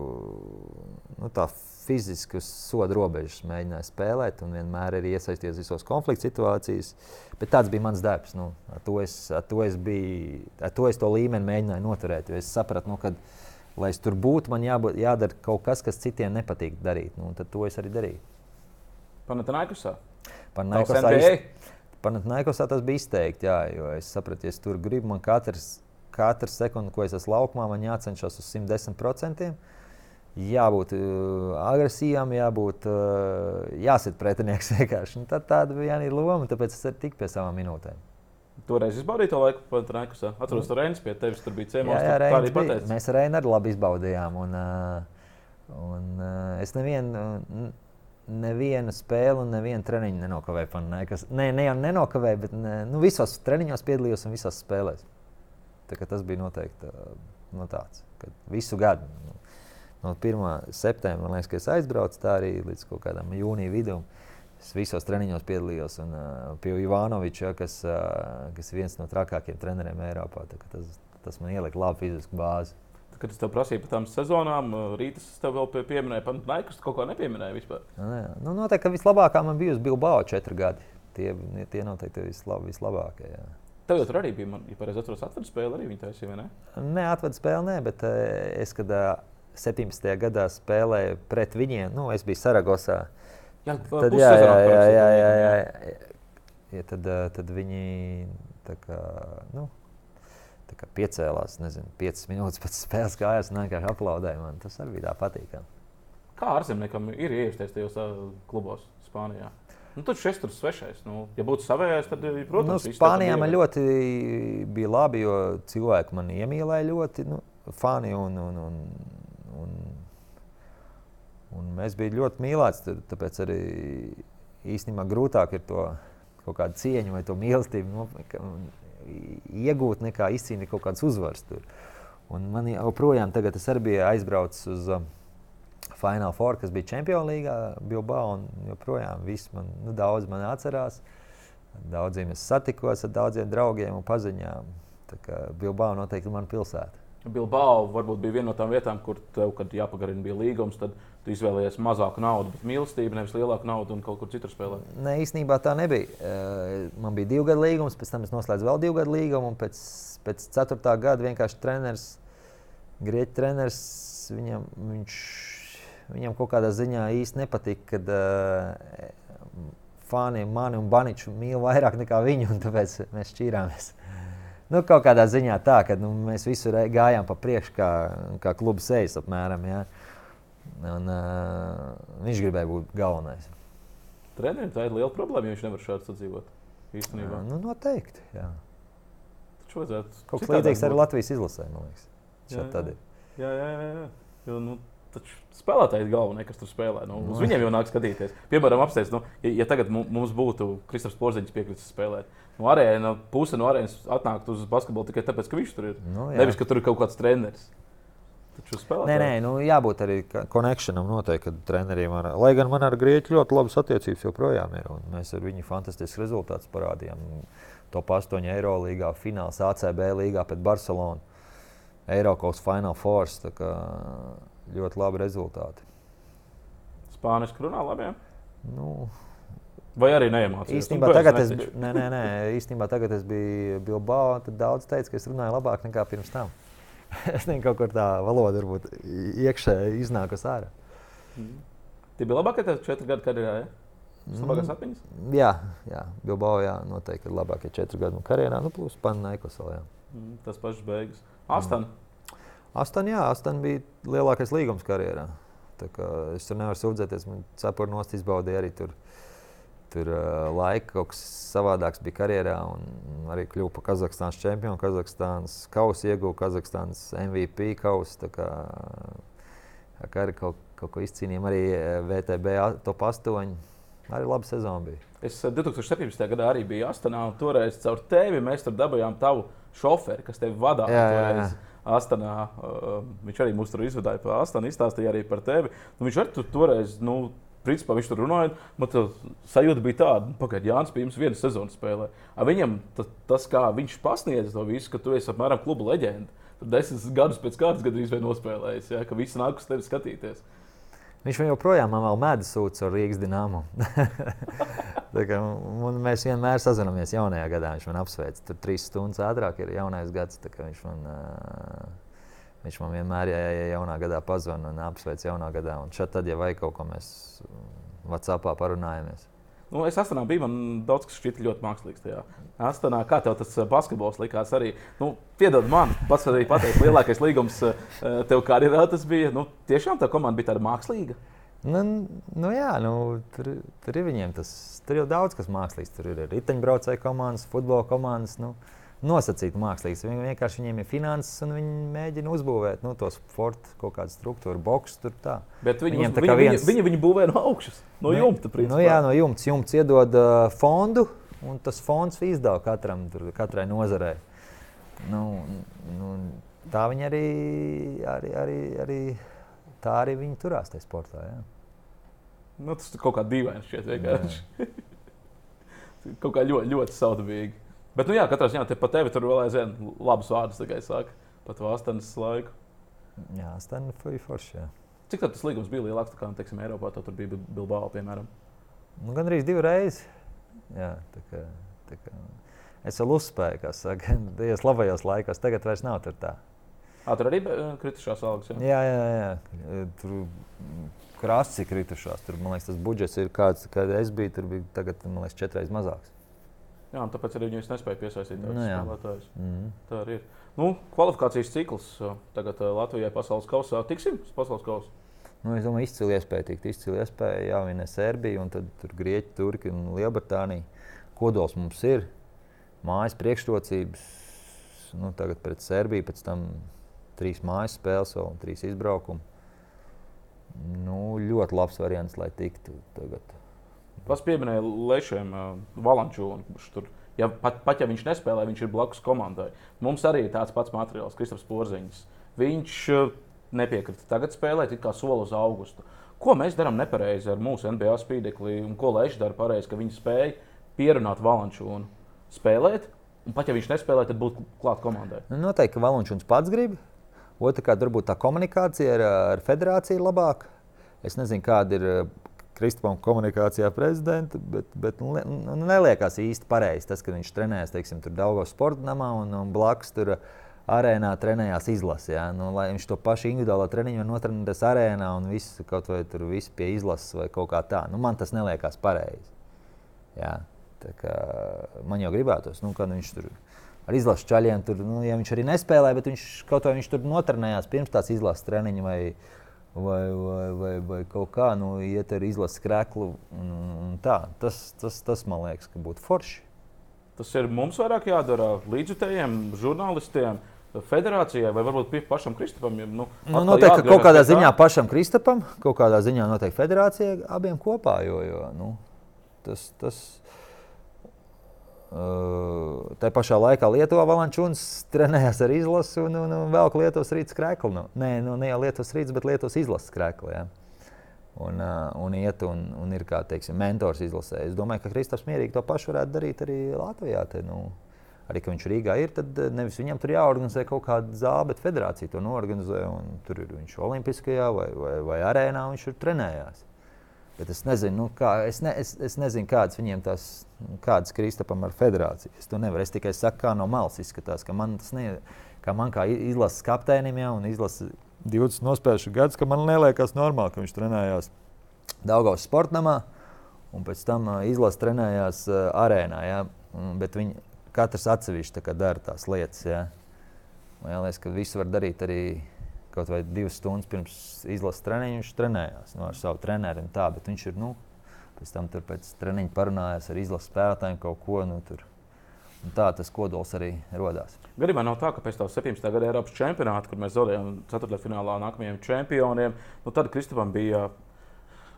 nu, tā fizisku sodu robežu, mēģināju spēlēt un vienmēr arī iesaisties visos konflikta situācijās. Bet tāds bija mans darbs. Nu, ar, to es, ar, to biju, ar to es to līmeni mēģināju noturēt. Es sapratu, nu, ka, lai es tur būtu, man jābūt, jādara kaut kas, kas citiem nepatīk darīt. Nu, tad to es arī darīju. Panatinājukusā? Panatinaikosā tas bija izteikti, jā, jo es sapratu, ja es tur gribu, man katrs, katrs sekundi, ko es esmu laukumā, man jācenšas uz 110%. Jābūt uh, agresīvam, jābūt uh, jāsit pretinieks vienkārši. Nu, tad tāda bija arī loma, tāpēc es arī tiku pie savām minūtēm. Toreiz izbaudīju to laiku, kad Rēkusā. Atceros, tur Reinas pie tevis tur bija ciemos. Jā, jā Reinas arī pateicis. Mēs ar Reinu arī labi izbaudījām. Un, uh, un, uh, es nevienu, nevienu spēli un nevienu treniņu nenokavēju. Nekas, ne, ne jau nenokavēju, bet ne, nu, visos treniņos piedalījos un visās spēlēs. Tas bija noteikti nu, tāds, visu gadu. Nu, no 1. septembra, liekas, kad es aizbraucu, tā arī līdz kaut kādam jūnija vidum. Es visos treniņos piedalījos un uh, pie Ivanoviča, kas, uh, kas ir viens no trakākajiem treneriem Eiropā. Tas, tas man ielika labu fizisku bāzi. Kad es tev prasīju par tām sezonām, rītas es tev vēl pie, pieminēju, pat Naikas kaut ko nepieminēju vispār. Nē, nu, noteikti, ka vislabākā man bijusi Bilbao četri gadi. Tie, tie noteikti vislab, vislabākie. Jā. Tev jau tur arī bija, man, ja pareizi atceros, atveda spēle arī viņa taisīja, vai ne? Nē, atveda spēle, nē, bet es, kad 17. gadā spēlēju pret viņiem, nu, es biju Saragosā. Jā, tad, jā, jā, jā, jā, jā, jā. Ja tad, tad viņi tā kā, nu, piecēlās, nezinu, 5 minūtes pēc spēles gājās un vienkārši aplaudēja man. Tas arī bija tā patīkami. Kā ārzemniekam ir iestāties tajos klubos Spānijā? Nu, tad šis tur svešais. Nu, ja būtu savējais, tad, protams, nu, Spānijā man ļoti bija labi, jo cilvēki man iemīlēja ļoti, nu, fani un, un, un, un, un mēs bijām ļoti mīlēti. Tāpēc arī īstenībā grūtāk ir to kaut kādu cieņu vai to mīlestību iegūt, nekā izcīnīt kaut kādas uzvaras. Tur. Un man joprojām, tagad es arī biju aizbraucis uz uh, Final Four, kas bija Champions League, Bilbao. joprojām viss man, nu, daudz man atcerās. Daudziem es satikos ar daudziem draugiem un paziņām. Bilbao noteikti ir mana pilsēta. Bilbao varbūt bija viena no tām vietām, kur tev, kad jāpagarina bija līgums, tad tu izvēlējies mazāku naudu, bet mīlestību, nevis lielāku naudu un kaut kur citur spēlēt. Nē, īstenībā tā nebija. Man bija divu gadu līgums, pēc tam es noslēdzu vēl divu gadu līgumu, un pēc, pēc ceturtā gada vienkārši treneris, grieķis treneris, viņam, viņš, viņam kaut kādā ziņā īsti nepatika, kad uh, fani mani un Baniču mīl vairāk nekā viņu, un tāpēc mēs šķīrāmies nu, kaut kādā ziņā tā, ka nu, mēs visur gājām pa priekšu, kā, kā kluba sejas apmēram. Ja? Un, uh, viņš gribēja būt galvenais. Trenerim tā ir liela problēma, ja viņš nevar šādi sadzīvot. Īstenībā. Nu, noteikti. Jā. Taču vajadzētu. Kaut kas līdzīgs arī Latvijas izlasē, man liekas. Jā, jā. jā, jā, jā, jā. Jo, nu, taču spēlētāji ir galvenie, kas tur spēlē. Nu, uz viņiem jau nāk skatīties. Piemēram, apstāties, nu, ja, ja tagad mums būtu Kristofers Porziņš piekritis spēlēt, no arēna, puse no arēnas atnākt uz basketbolu tikai tāpēc, ka viņš tur ir. Nu, jā. Nevis, ka tur ir kaut kāds treneris. Nē, nē, nu, jābūt arī konekšanam noteikti, treneriem ar, lai gan man ar Grieķu ļoti labas attiecības joprojām ir. Mēs ar viņu fantastisku rezultātu parādījām. Top 8 eiro līgā, fināls ACB līgā pret Barcelonu. Eiropas Final Force ļoti labi rezultāti. Spāniski runā labi. Ja? Nu, Vai arī neiemācījās? Īstenībā, tagad es, nē, nē, nē, īstenībā tagad es biju Bilbao. Tad daudz teica, ka es runāju labāk nekā pirms tam. es nezinu, kaut kur tā valoda varbūt iekšēji iznākas ārā. Mm. Tie bija labākie četri gadi karjerā. Ja? Labākās atmiņas? Mm, jā, jā. Bilbao jā, noteikti ir labākie četri gadi karjerā. Nu, plus Panaikos vēl. Jā. Mm, tas pašs beigas. Astan. Mm. Astan, jā, Astan bija lielākais līgums karjerā. Es tur nevaru sūdzēties. Man cepuri nost izbaudīja arī tur. Tur uh, laika kaut kas savādāks bija karjerā. Arī kļuva par Kazahstānas čempionu. Kazahstānas kausa ieguva Kazahstānas MVP kausu. Kā, kā arī kaut, kaut ko izcīnījām. Arī VTB top 8. Arī laba sezona bija. Es 2017. Eh, gadā arī biju Astanā, un toreiz caur tevi mēs tur dabūjām tavu šoferi, kas tevi vadīja. Jā, jā, jā. Astanā. Uh, viņš arī mūs tur izvadīja pa Astanu, izstāstīja arī par tevi. Nu, viņš arī tur toreiz. Nu, Principā viņš tur runāja, man tā sajūta bija tāda, nu, ka Jānis pie jums vienu sezonu spēlē. Ar viņam tas, kā viņš pasniedz to visu, ka tu esi apmēram kluba leģenda. Tur desmit gadus pēc kārtas gandrīz vien nospēlējis, ja, ka visi nāk uz tevi skatīties. Viņš joprojām man medus sūta ar Rīgas dīnāmu. mēs vienmēr sazināmies jaunajā gadā. Viņš man apsveic. Tur trīs stundas ātrāk ir jaunais gads. Viņš man, uh, viņš man vienmēr ja, ja jaunā gadā pazvanīja un apsveic jaunā gadā. Un šeit, tad, ja vajag kaut ko, mēs WhatsAppā parunājamies. Nu, es Astanā biju, man daudz kas šķita ļoti mākslīgs. Tajā. Astanā, kā tev tas basketbols likās arī? Nu, piedod man, pats arī pateikt, lielākais līgums tev karjerā tas bija. Nu, tiešām tā komanda bija tāda mākslīga. Nu, nu jā, nu, tur, tur ir viņiem tas. Tur jau daudz kas mākslīgs. Tur ir riteņbraucēju komandas, futbola komandas. Nu, nosacīti mākslīgs. Viņi vienkārši viņiem ir finanses, un viņi mēģina uzbūvēt nu, to sporta kaut kādu struktūru, boxu. Tur tā. Bet viņi, uz, viņi, viens... viņi, viņi, viņi būvē no augšas, no ne, jumta. Principā. Nu, jā, no jumta. Jumts iedod uh, fondu, un tas fonds izdala katram, tur, katrai nozarei. Nu, nu, tā viņi arī, arī, arī, arī tā arī viņi turās tajā sportā. Jā. Nu, tas kaut kā dīvaini šķiet vienkārši. kaut kā ļoti, ļoti saudabīgi. Bet, nu jā, katrā ziņā te pat tevi tur vēl aizvien labus vārdus tikai saka. Pat Vāstanas laiku. Jā, Astana bija forši. Jā. Cik tas līgums bija lielāks nekā, teiksim, Eiropā? Tur bija Bilbao, piemēram. Nu, Gan arī divas reizes. Jā, tā kā, tā kā. Es vēl uzspēju, kā saka, tajos labajos laikos. Tagad vairs nav tur tā. À, tur arī bija kritušās algas. Jā, jā, jā. jā. Tur krāsas ir kritušās. Tur, man liekas, tas budžets ir kāds, kad es biju. Tur bija tagad, man liekas, četras mazāks. Jā, tāpēc arī viņus nespēja piesaistīt tādus nu, spēlētājus. Mm. Tā arī ir. Nu, kvalifikācijas cikls tagad Latvijai pasaules kausā. Tiksim uz pasaules kausa. Nu, es domāju, izcili iespēja tikt. Izcili iespēja jāvina Serbija, un tad tur Grieķija, Turcija un Lielbritānija. Kodols mums ir. Mājas priekšrocības. Nu, tagad pret Serbiju, pēc tam trīs mājas spēles un trīs izbraukumi. Nu, ļoti labs variants, lai tiktu tagad. Pats pieminēja Lešiem, uh, Valančūnu. Ja, pat, pat ja viņš nespēlē, viņš ir blakus komandai. Mums arī ir tāds pats materiāls, Kristofers Porziņš. Viņš nepiekrita tagad spēlēt, kā soli uz augustu. Ko mēs darām nepareizi ar mūsu NBA spīdekli un ko Lešs dara pareizi, ka viņi spēja pierunāt Valančūnu spēlēt, un pat ja viņš nespēlē, tad būt klāt komandai? Nu, noteikti, ka Valančūns pats grib. Otrakārt, varbūt tā komunikācija ar, ar federāciju ir labāka. Es nezinu, kāda ir Kristupam komunikācijā prezidenta, bet, bet nu, neliekās īsti pareizi tas, ka viņš trenējas teiksim, Daugos sporta namā un, un blakus tur arēnā trenējās izlase. Ja? Nu, lai viņš to pašu individuālo treniņu var notrenēties arēnā un viss kaut vai tur viss pie izlases vai kaut kā tā. Nu, man tas neliekās pareizi. Ja? Man jau gribētos, nu, kad viņš tur ar izlases čaļiem. Tur, nu, ja viņš arī nespēlēja, bet viņš kaut vai viņš tur notrenējās pirms tās izlases treniņa vai, vai, vai, vai, vai kaut kā, nu, iet ar izlases krēklu. Un, un tā, tas, tas, tas man liekas, ka būtu forši. Tas ir mums vairāk jādara līdzjutējiem, žurnālistiem. Federācijai vai varbūt pašam Kristupam? Nu, nu, noteikti, ka kaut kādā ziņā pašam Kristupam, kaut kādā ziņā noteikti federācijai abiem kopā. Jo, jo, nu, tas, tas, tā pašā laikā Lietuvā Valančūns trenējās ar izlasi un, un, un vēl Lietuvas rītas krēklu. Nu, nē, nu, ne jau Lietuvas rītas, bet Lietuvas izlases krēklu. Ja. Un, uh, un iet un, un ir kā teiksim, mentors izlasē. Es domāju, ka Kristofers mierīgi to pašu varētu darīt arī Latvijā. Te, nu, arī, ka viņš Rīgā ir, tad nevis viņam tur jāorganizē kaut kāda zāle, bet federācija to norganizē. Tur ir viņš Olimpiskajā vai, vai, vai arēnā, viņš tur trenējās. Bet es nezinu, nu, kā, es ne, es, es nezinu kādas viņiem tās, kādas Kristapam ar federāciju. Es to nevaru. Es tikai saku, kā no malas izskatās, ka man tas ne, kā man kā izlases kapteinim jau un izlases 20 nospējuši gadus, ka man liekas normāli, ka viņš trenējās Daugaus sportamā un pēc tam izlases trenējās arēnā. Ja? Bet viņi katrs atsevišķi dara tās lietas. Ja? Man liekas, ka visu var darīt arī kaut vai divas stundas pirms izlases treniņa viņš trenējās nu, ar savu treneru. Tā, bet viņš ir nu, pēc tam pēc treniņa parunājās ar izlases spēlētājiem kaut ko. Nu, tur. Un tā tas kodols arī radās. Gadījumā nav tā, ka pēc tam 17. gada Eiropas čempionāta, kur mēs zaudējām ceturtajā finālā nākamajiem čempioniem, nu tad Kristupam bija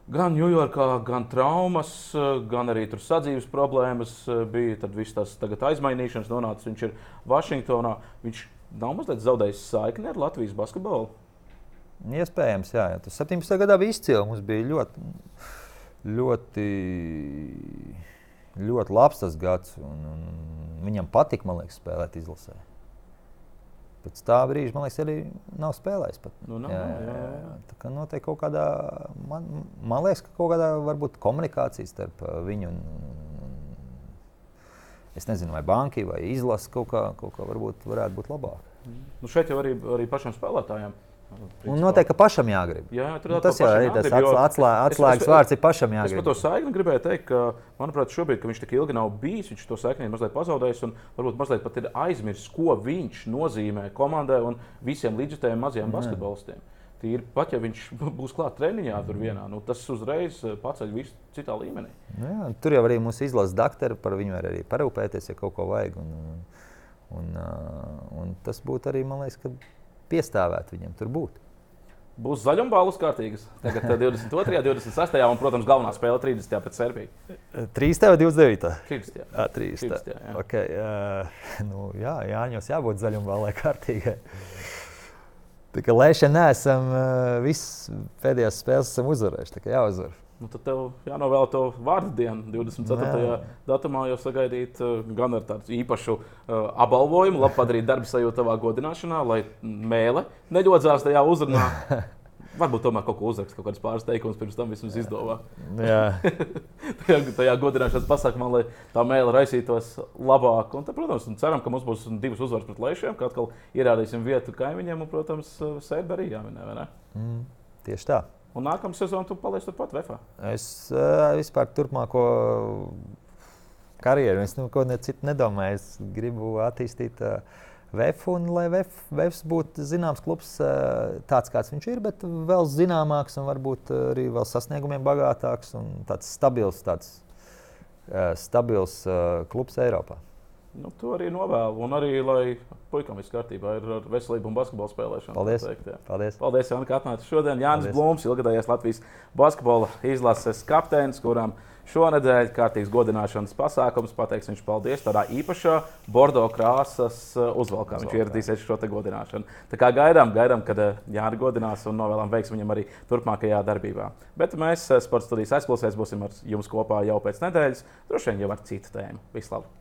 Gan Ņujorkā, gan traumas, gan arī tur sadzīves problēmas bija. Tad viss tas aizmainīšanas nonāca. Viņš ir Vašingtonā. Viņš nav mazliet zaudējis saikni ar Latvijas basketbolu. Iespējams, jā. Tas 17. gadā bija izcili. Mums bija ļoti, ļoti, ļoti labs tas gads. Un, un viņam patika, man liekas, spēlēt izlasē. Pēc tā brīža, man liekas, arī nav spēlējis. Pat. Nu, nav, jā, jā, jā. jā. Tā kā noteikti kaut kādā, man, man liekas, ka kaut kādā varbūt komunikācija starp uh, viņu un, es nezinu, vai banki vai izlase kaut kā, kaut kā varbūt varētu būt labāk. Nu šeit jau arī, arī pašam spēlētājiem Un noteikti, pašam jāgrib. Jā, nu, tas jau ir tas atslē, atslēgas es, vārds, ir pašam jāgrib. Es par to saikni gribēju teikt, ka, manuprāt, šobrīd, kad viņš tik ilgi nav bijis, viņš to saikni ir mazliet pazaudējis un varbūt mazliet pat ir aizmirsis, ko viņš nozīmē komandai un visiem līdzjutējiem mazajiem basketbolistiem. Tīri pat, ja viņš būs klāts treniņā, tur vienā, nu, tas uzreiz eh, paceļ visu citā līmenī. Nu, jā, tur jau arī mums izlases doktori par viņu var arī parūpēties, ja kaut ko vajag. Un, un, un, un tas būtu arī, man liekas, piestāvēt viņam tur būt. Būs zaļumbālus kārtīgas. Tagad 22. un 26. un, protams, galvenā spēle 30. pēc Serbijas. 30. vai 29. 30. Jā, 30. 30 jā. Okay, uh, nu, jā, Jāņos jābūt zaļumbālai kārtīgai. Tā kā lēšana neesam, visas pēdējās spēles uzvarējuši, jāuzvar. Nu, tad tev jānovēl to vārdu dienu, 24. Jā. datumā, jau sagaidīt gan ar tādu īpašu uh, apbalvojumu, labi padarīt darbu sajūtu tavā godināšanā, lai mēlē neļodzās tajā uzrunā. Varbūt tomēr kaut ko uzrakst, kaut kādas pāris teikumus pirms tam vismaz izdomā. tajā, tajā godināšanas pasākumā, lai tā mēlē raisītos labāk. Un, tad, protams, un ceram, ka mums būs divas uzvaras pret lēšiem, ka atkal ierādīsim vietu kaimiņiem un, protams, sēdi arī jāminē. Mm, tieši tā. Un nākamā sezonā tu paliec turpat VFā. Es uh, vispār turpmāko karjeru, es neko ne citu nedomāju. Es gribu attīstīt uh, VF, un lai VF, VF būtu zināms klubs, uh, tāds kāds viņš ir, bet vēl zināmāks un varbūt arī vēl sasniegumiem bagātāks un tāds stabils, tāds, uh, stabils klubs Eiropā. Nu, to arī novēlu. Un arī, lai puikam viss kārtībā ir ar veselību un basketbolu spēlēšanu. Paldies! Teikt, Paldies, Paldies Jānis, ka atnācāt šodien. Jānis Blūms, ilgadējais Latvijas basketbola izlases kapteinis, kuram šonadēļ kārtīgs godināšanas pasākums. Pateiks viņš paldies tādā īpašā bordo krāsas uh, uzvalkā. Viņš ieradīsies šo godināšanu. Tā kā gaidām, gaidām, kad uh, Jānis godinās un novēlam veiksmu viņam arī turpmākajā darbībā. Bet mēs uh, sporta studijas aizklausēs būsim ar jums kopā jau pēc nedēļas, droši vien jau ar citu tēmu. Vislabāk!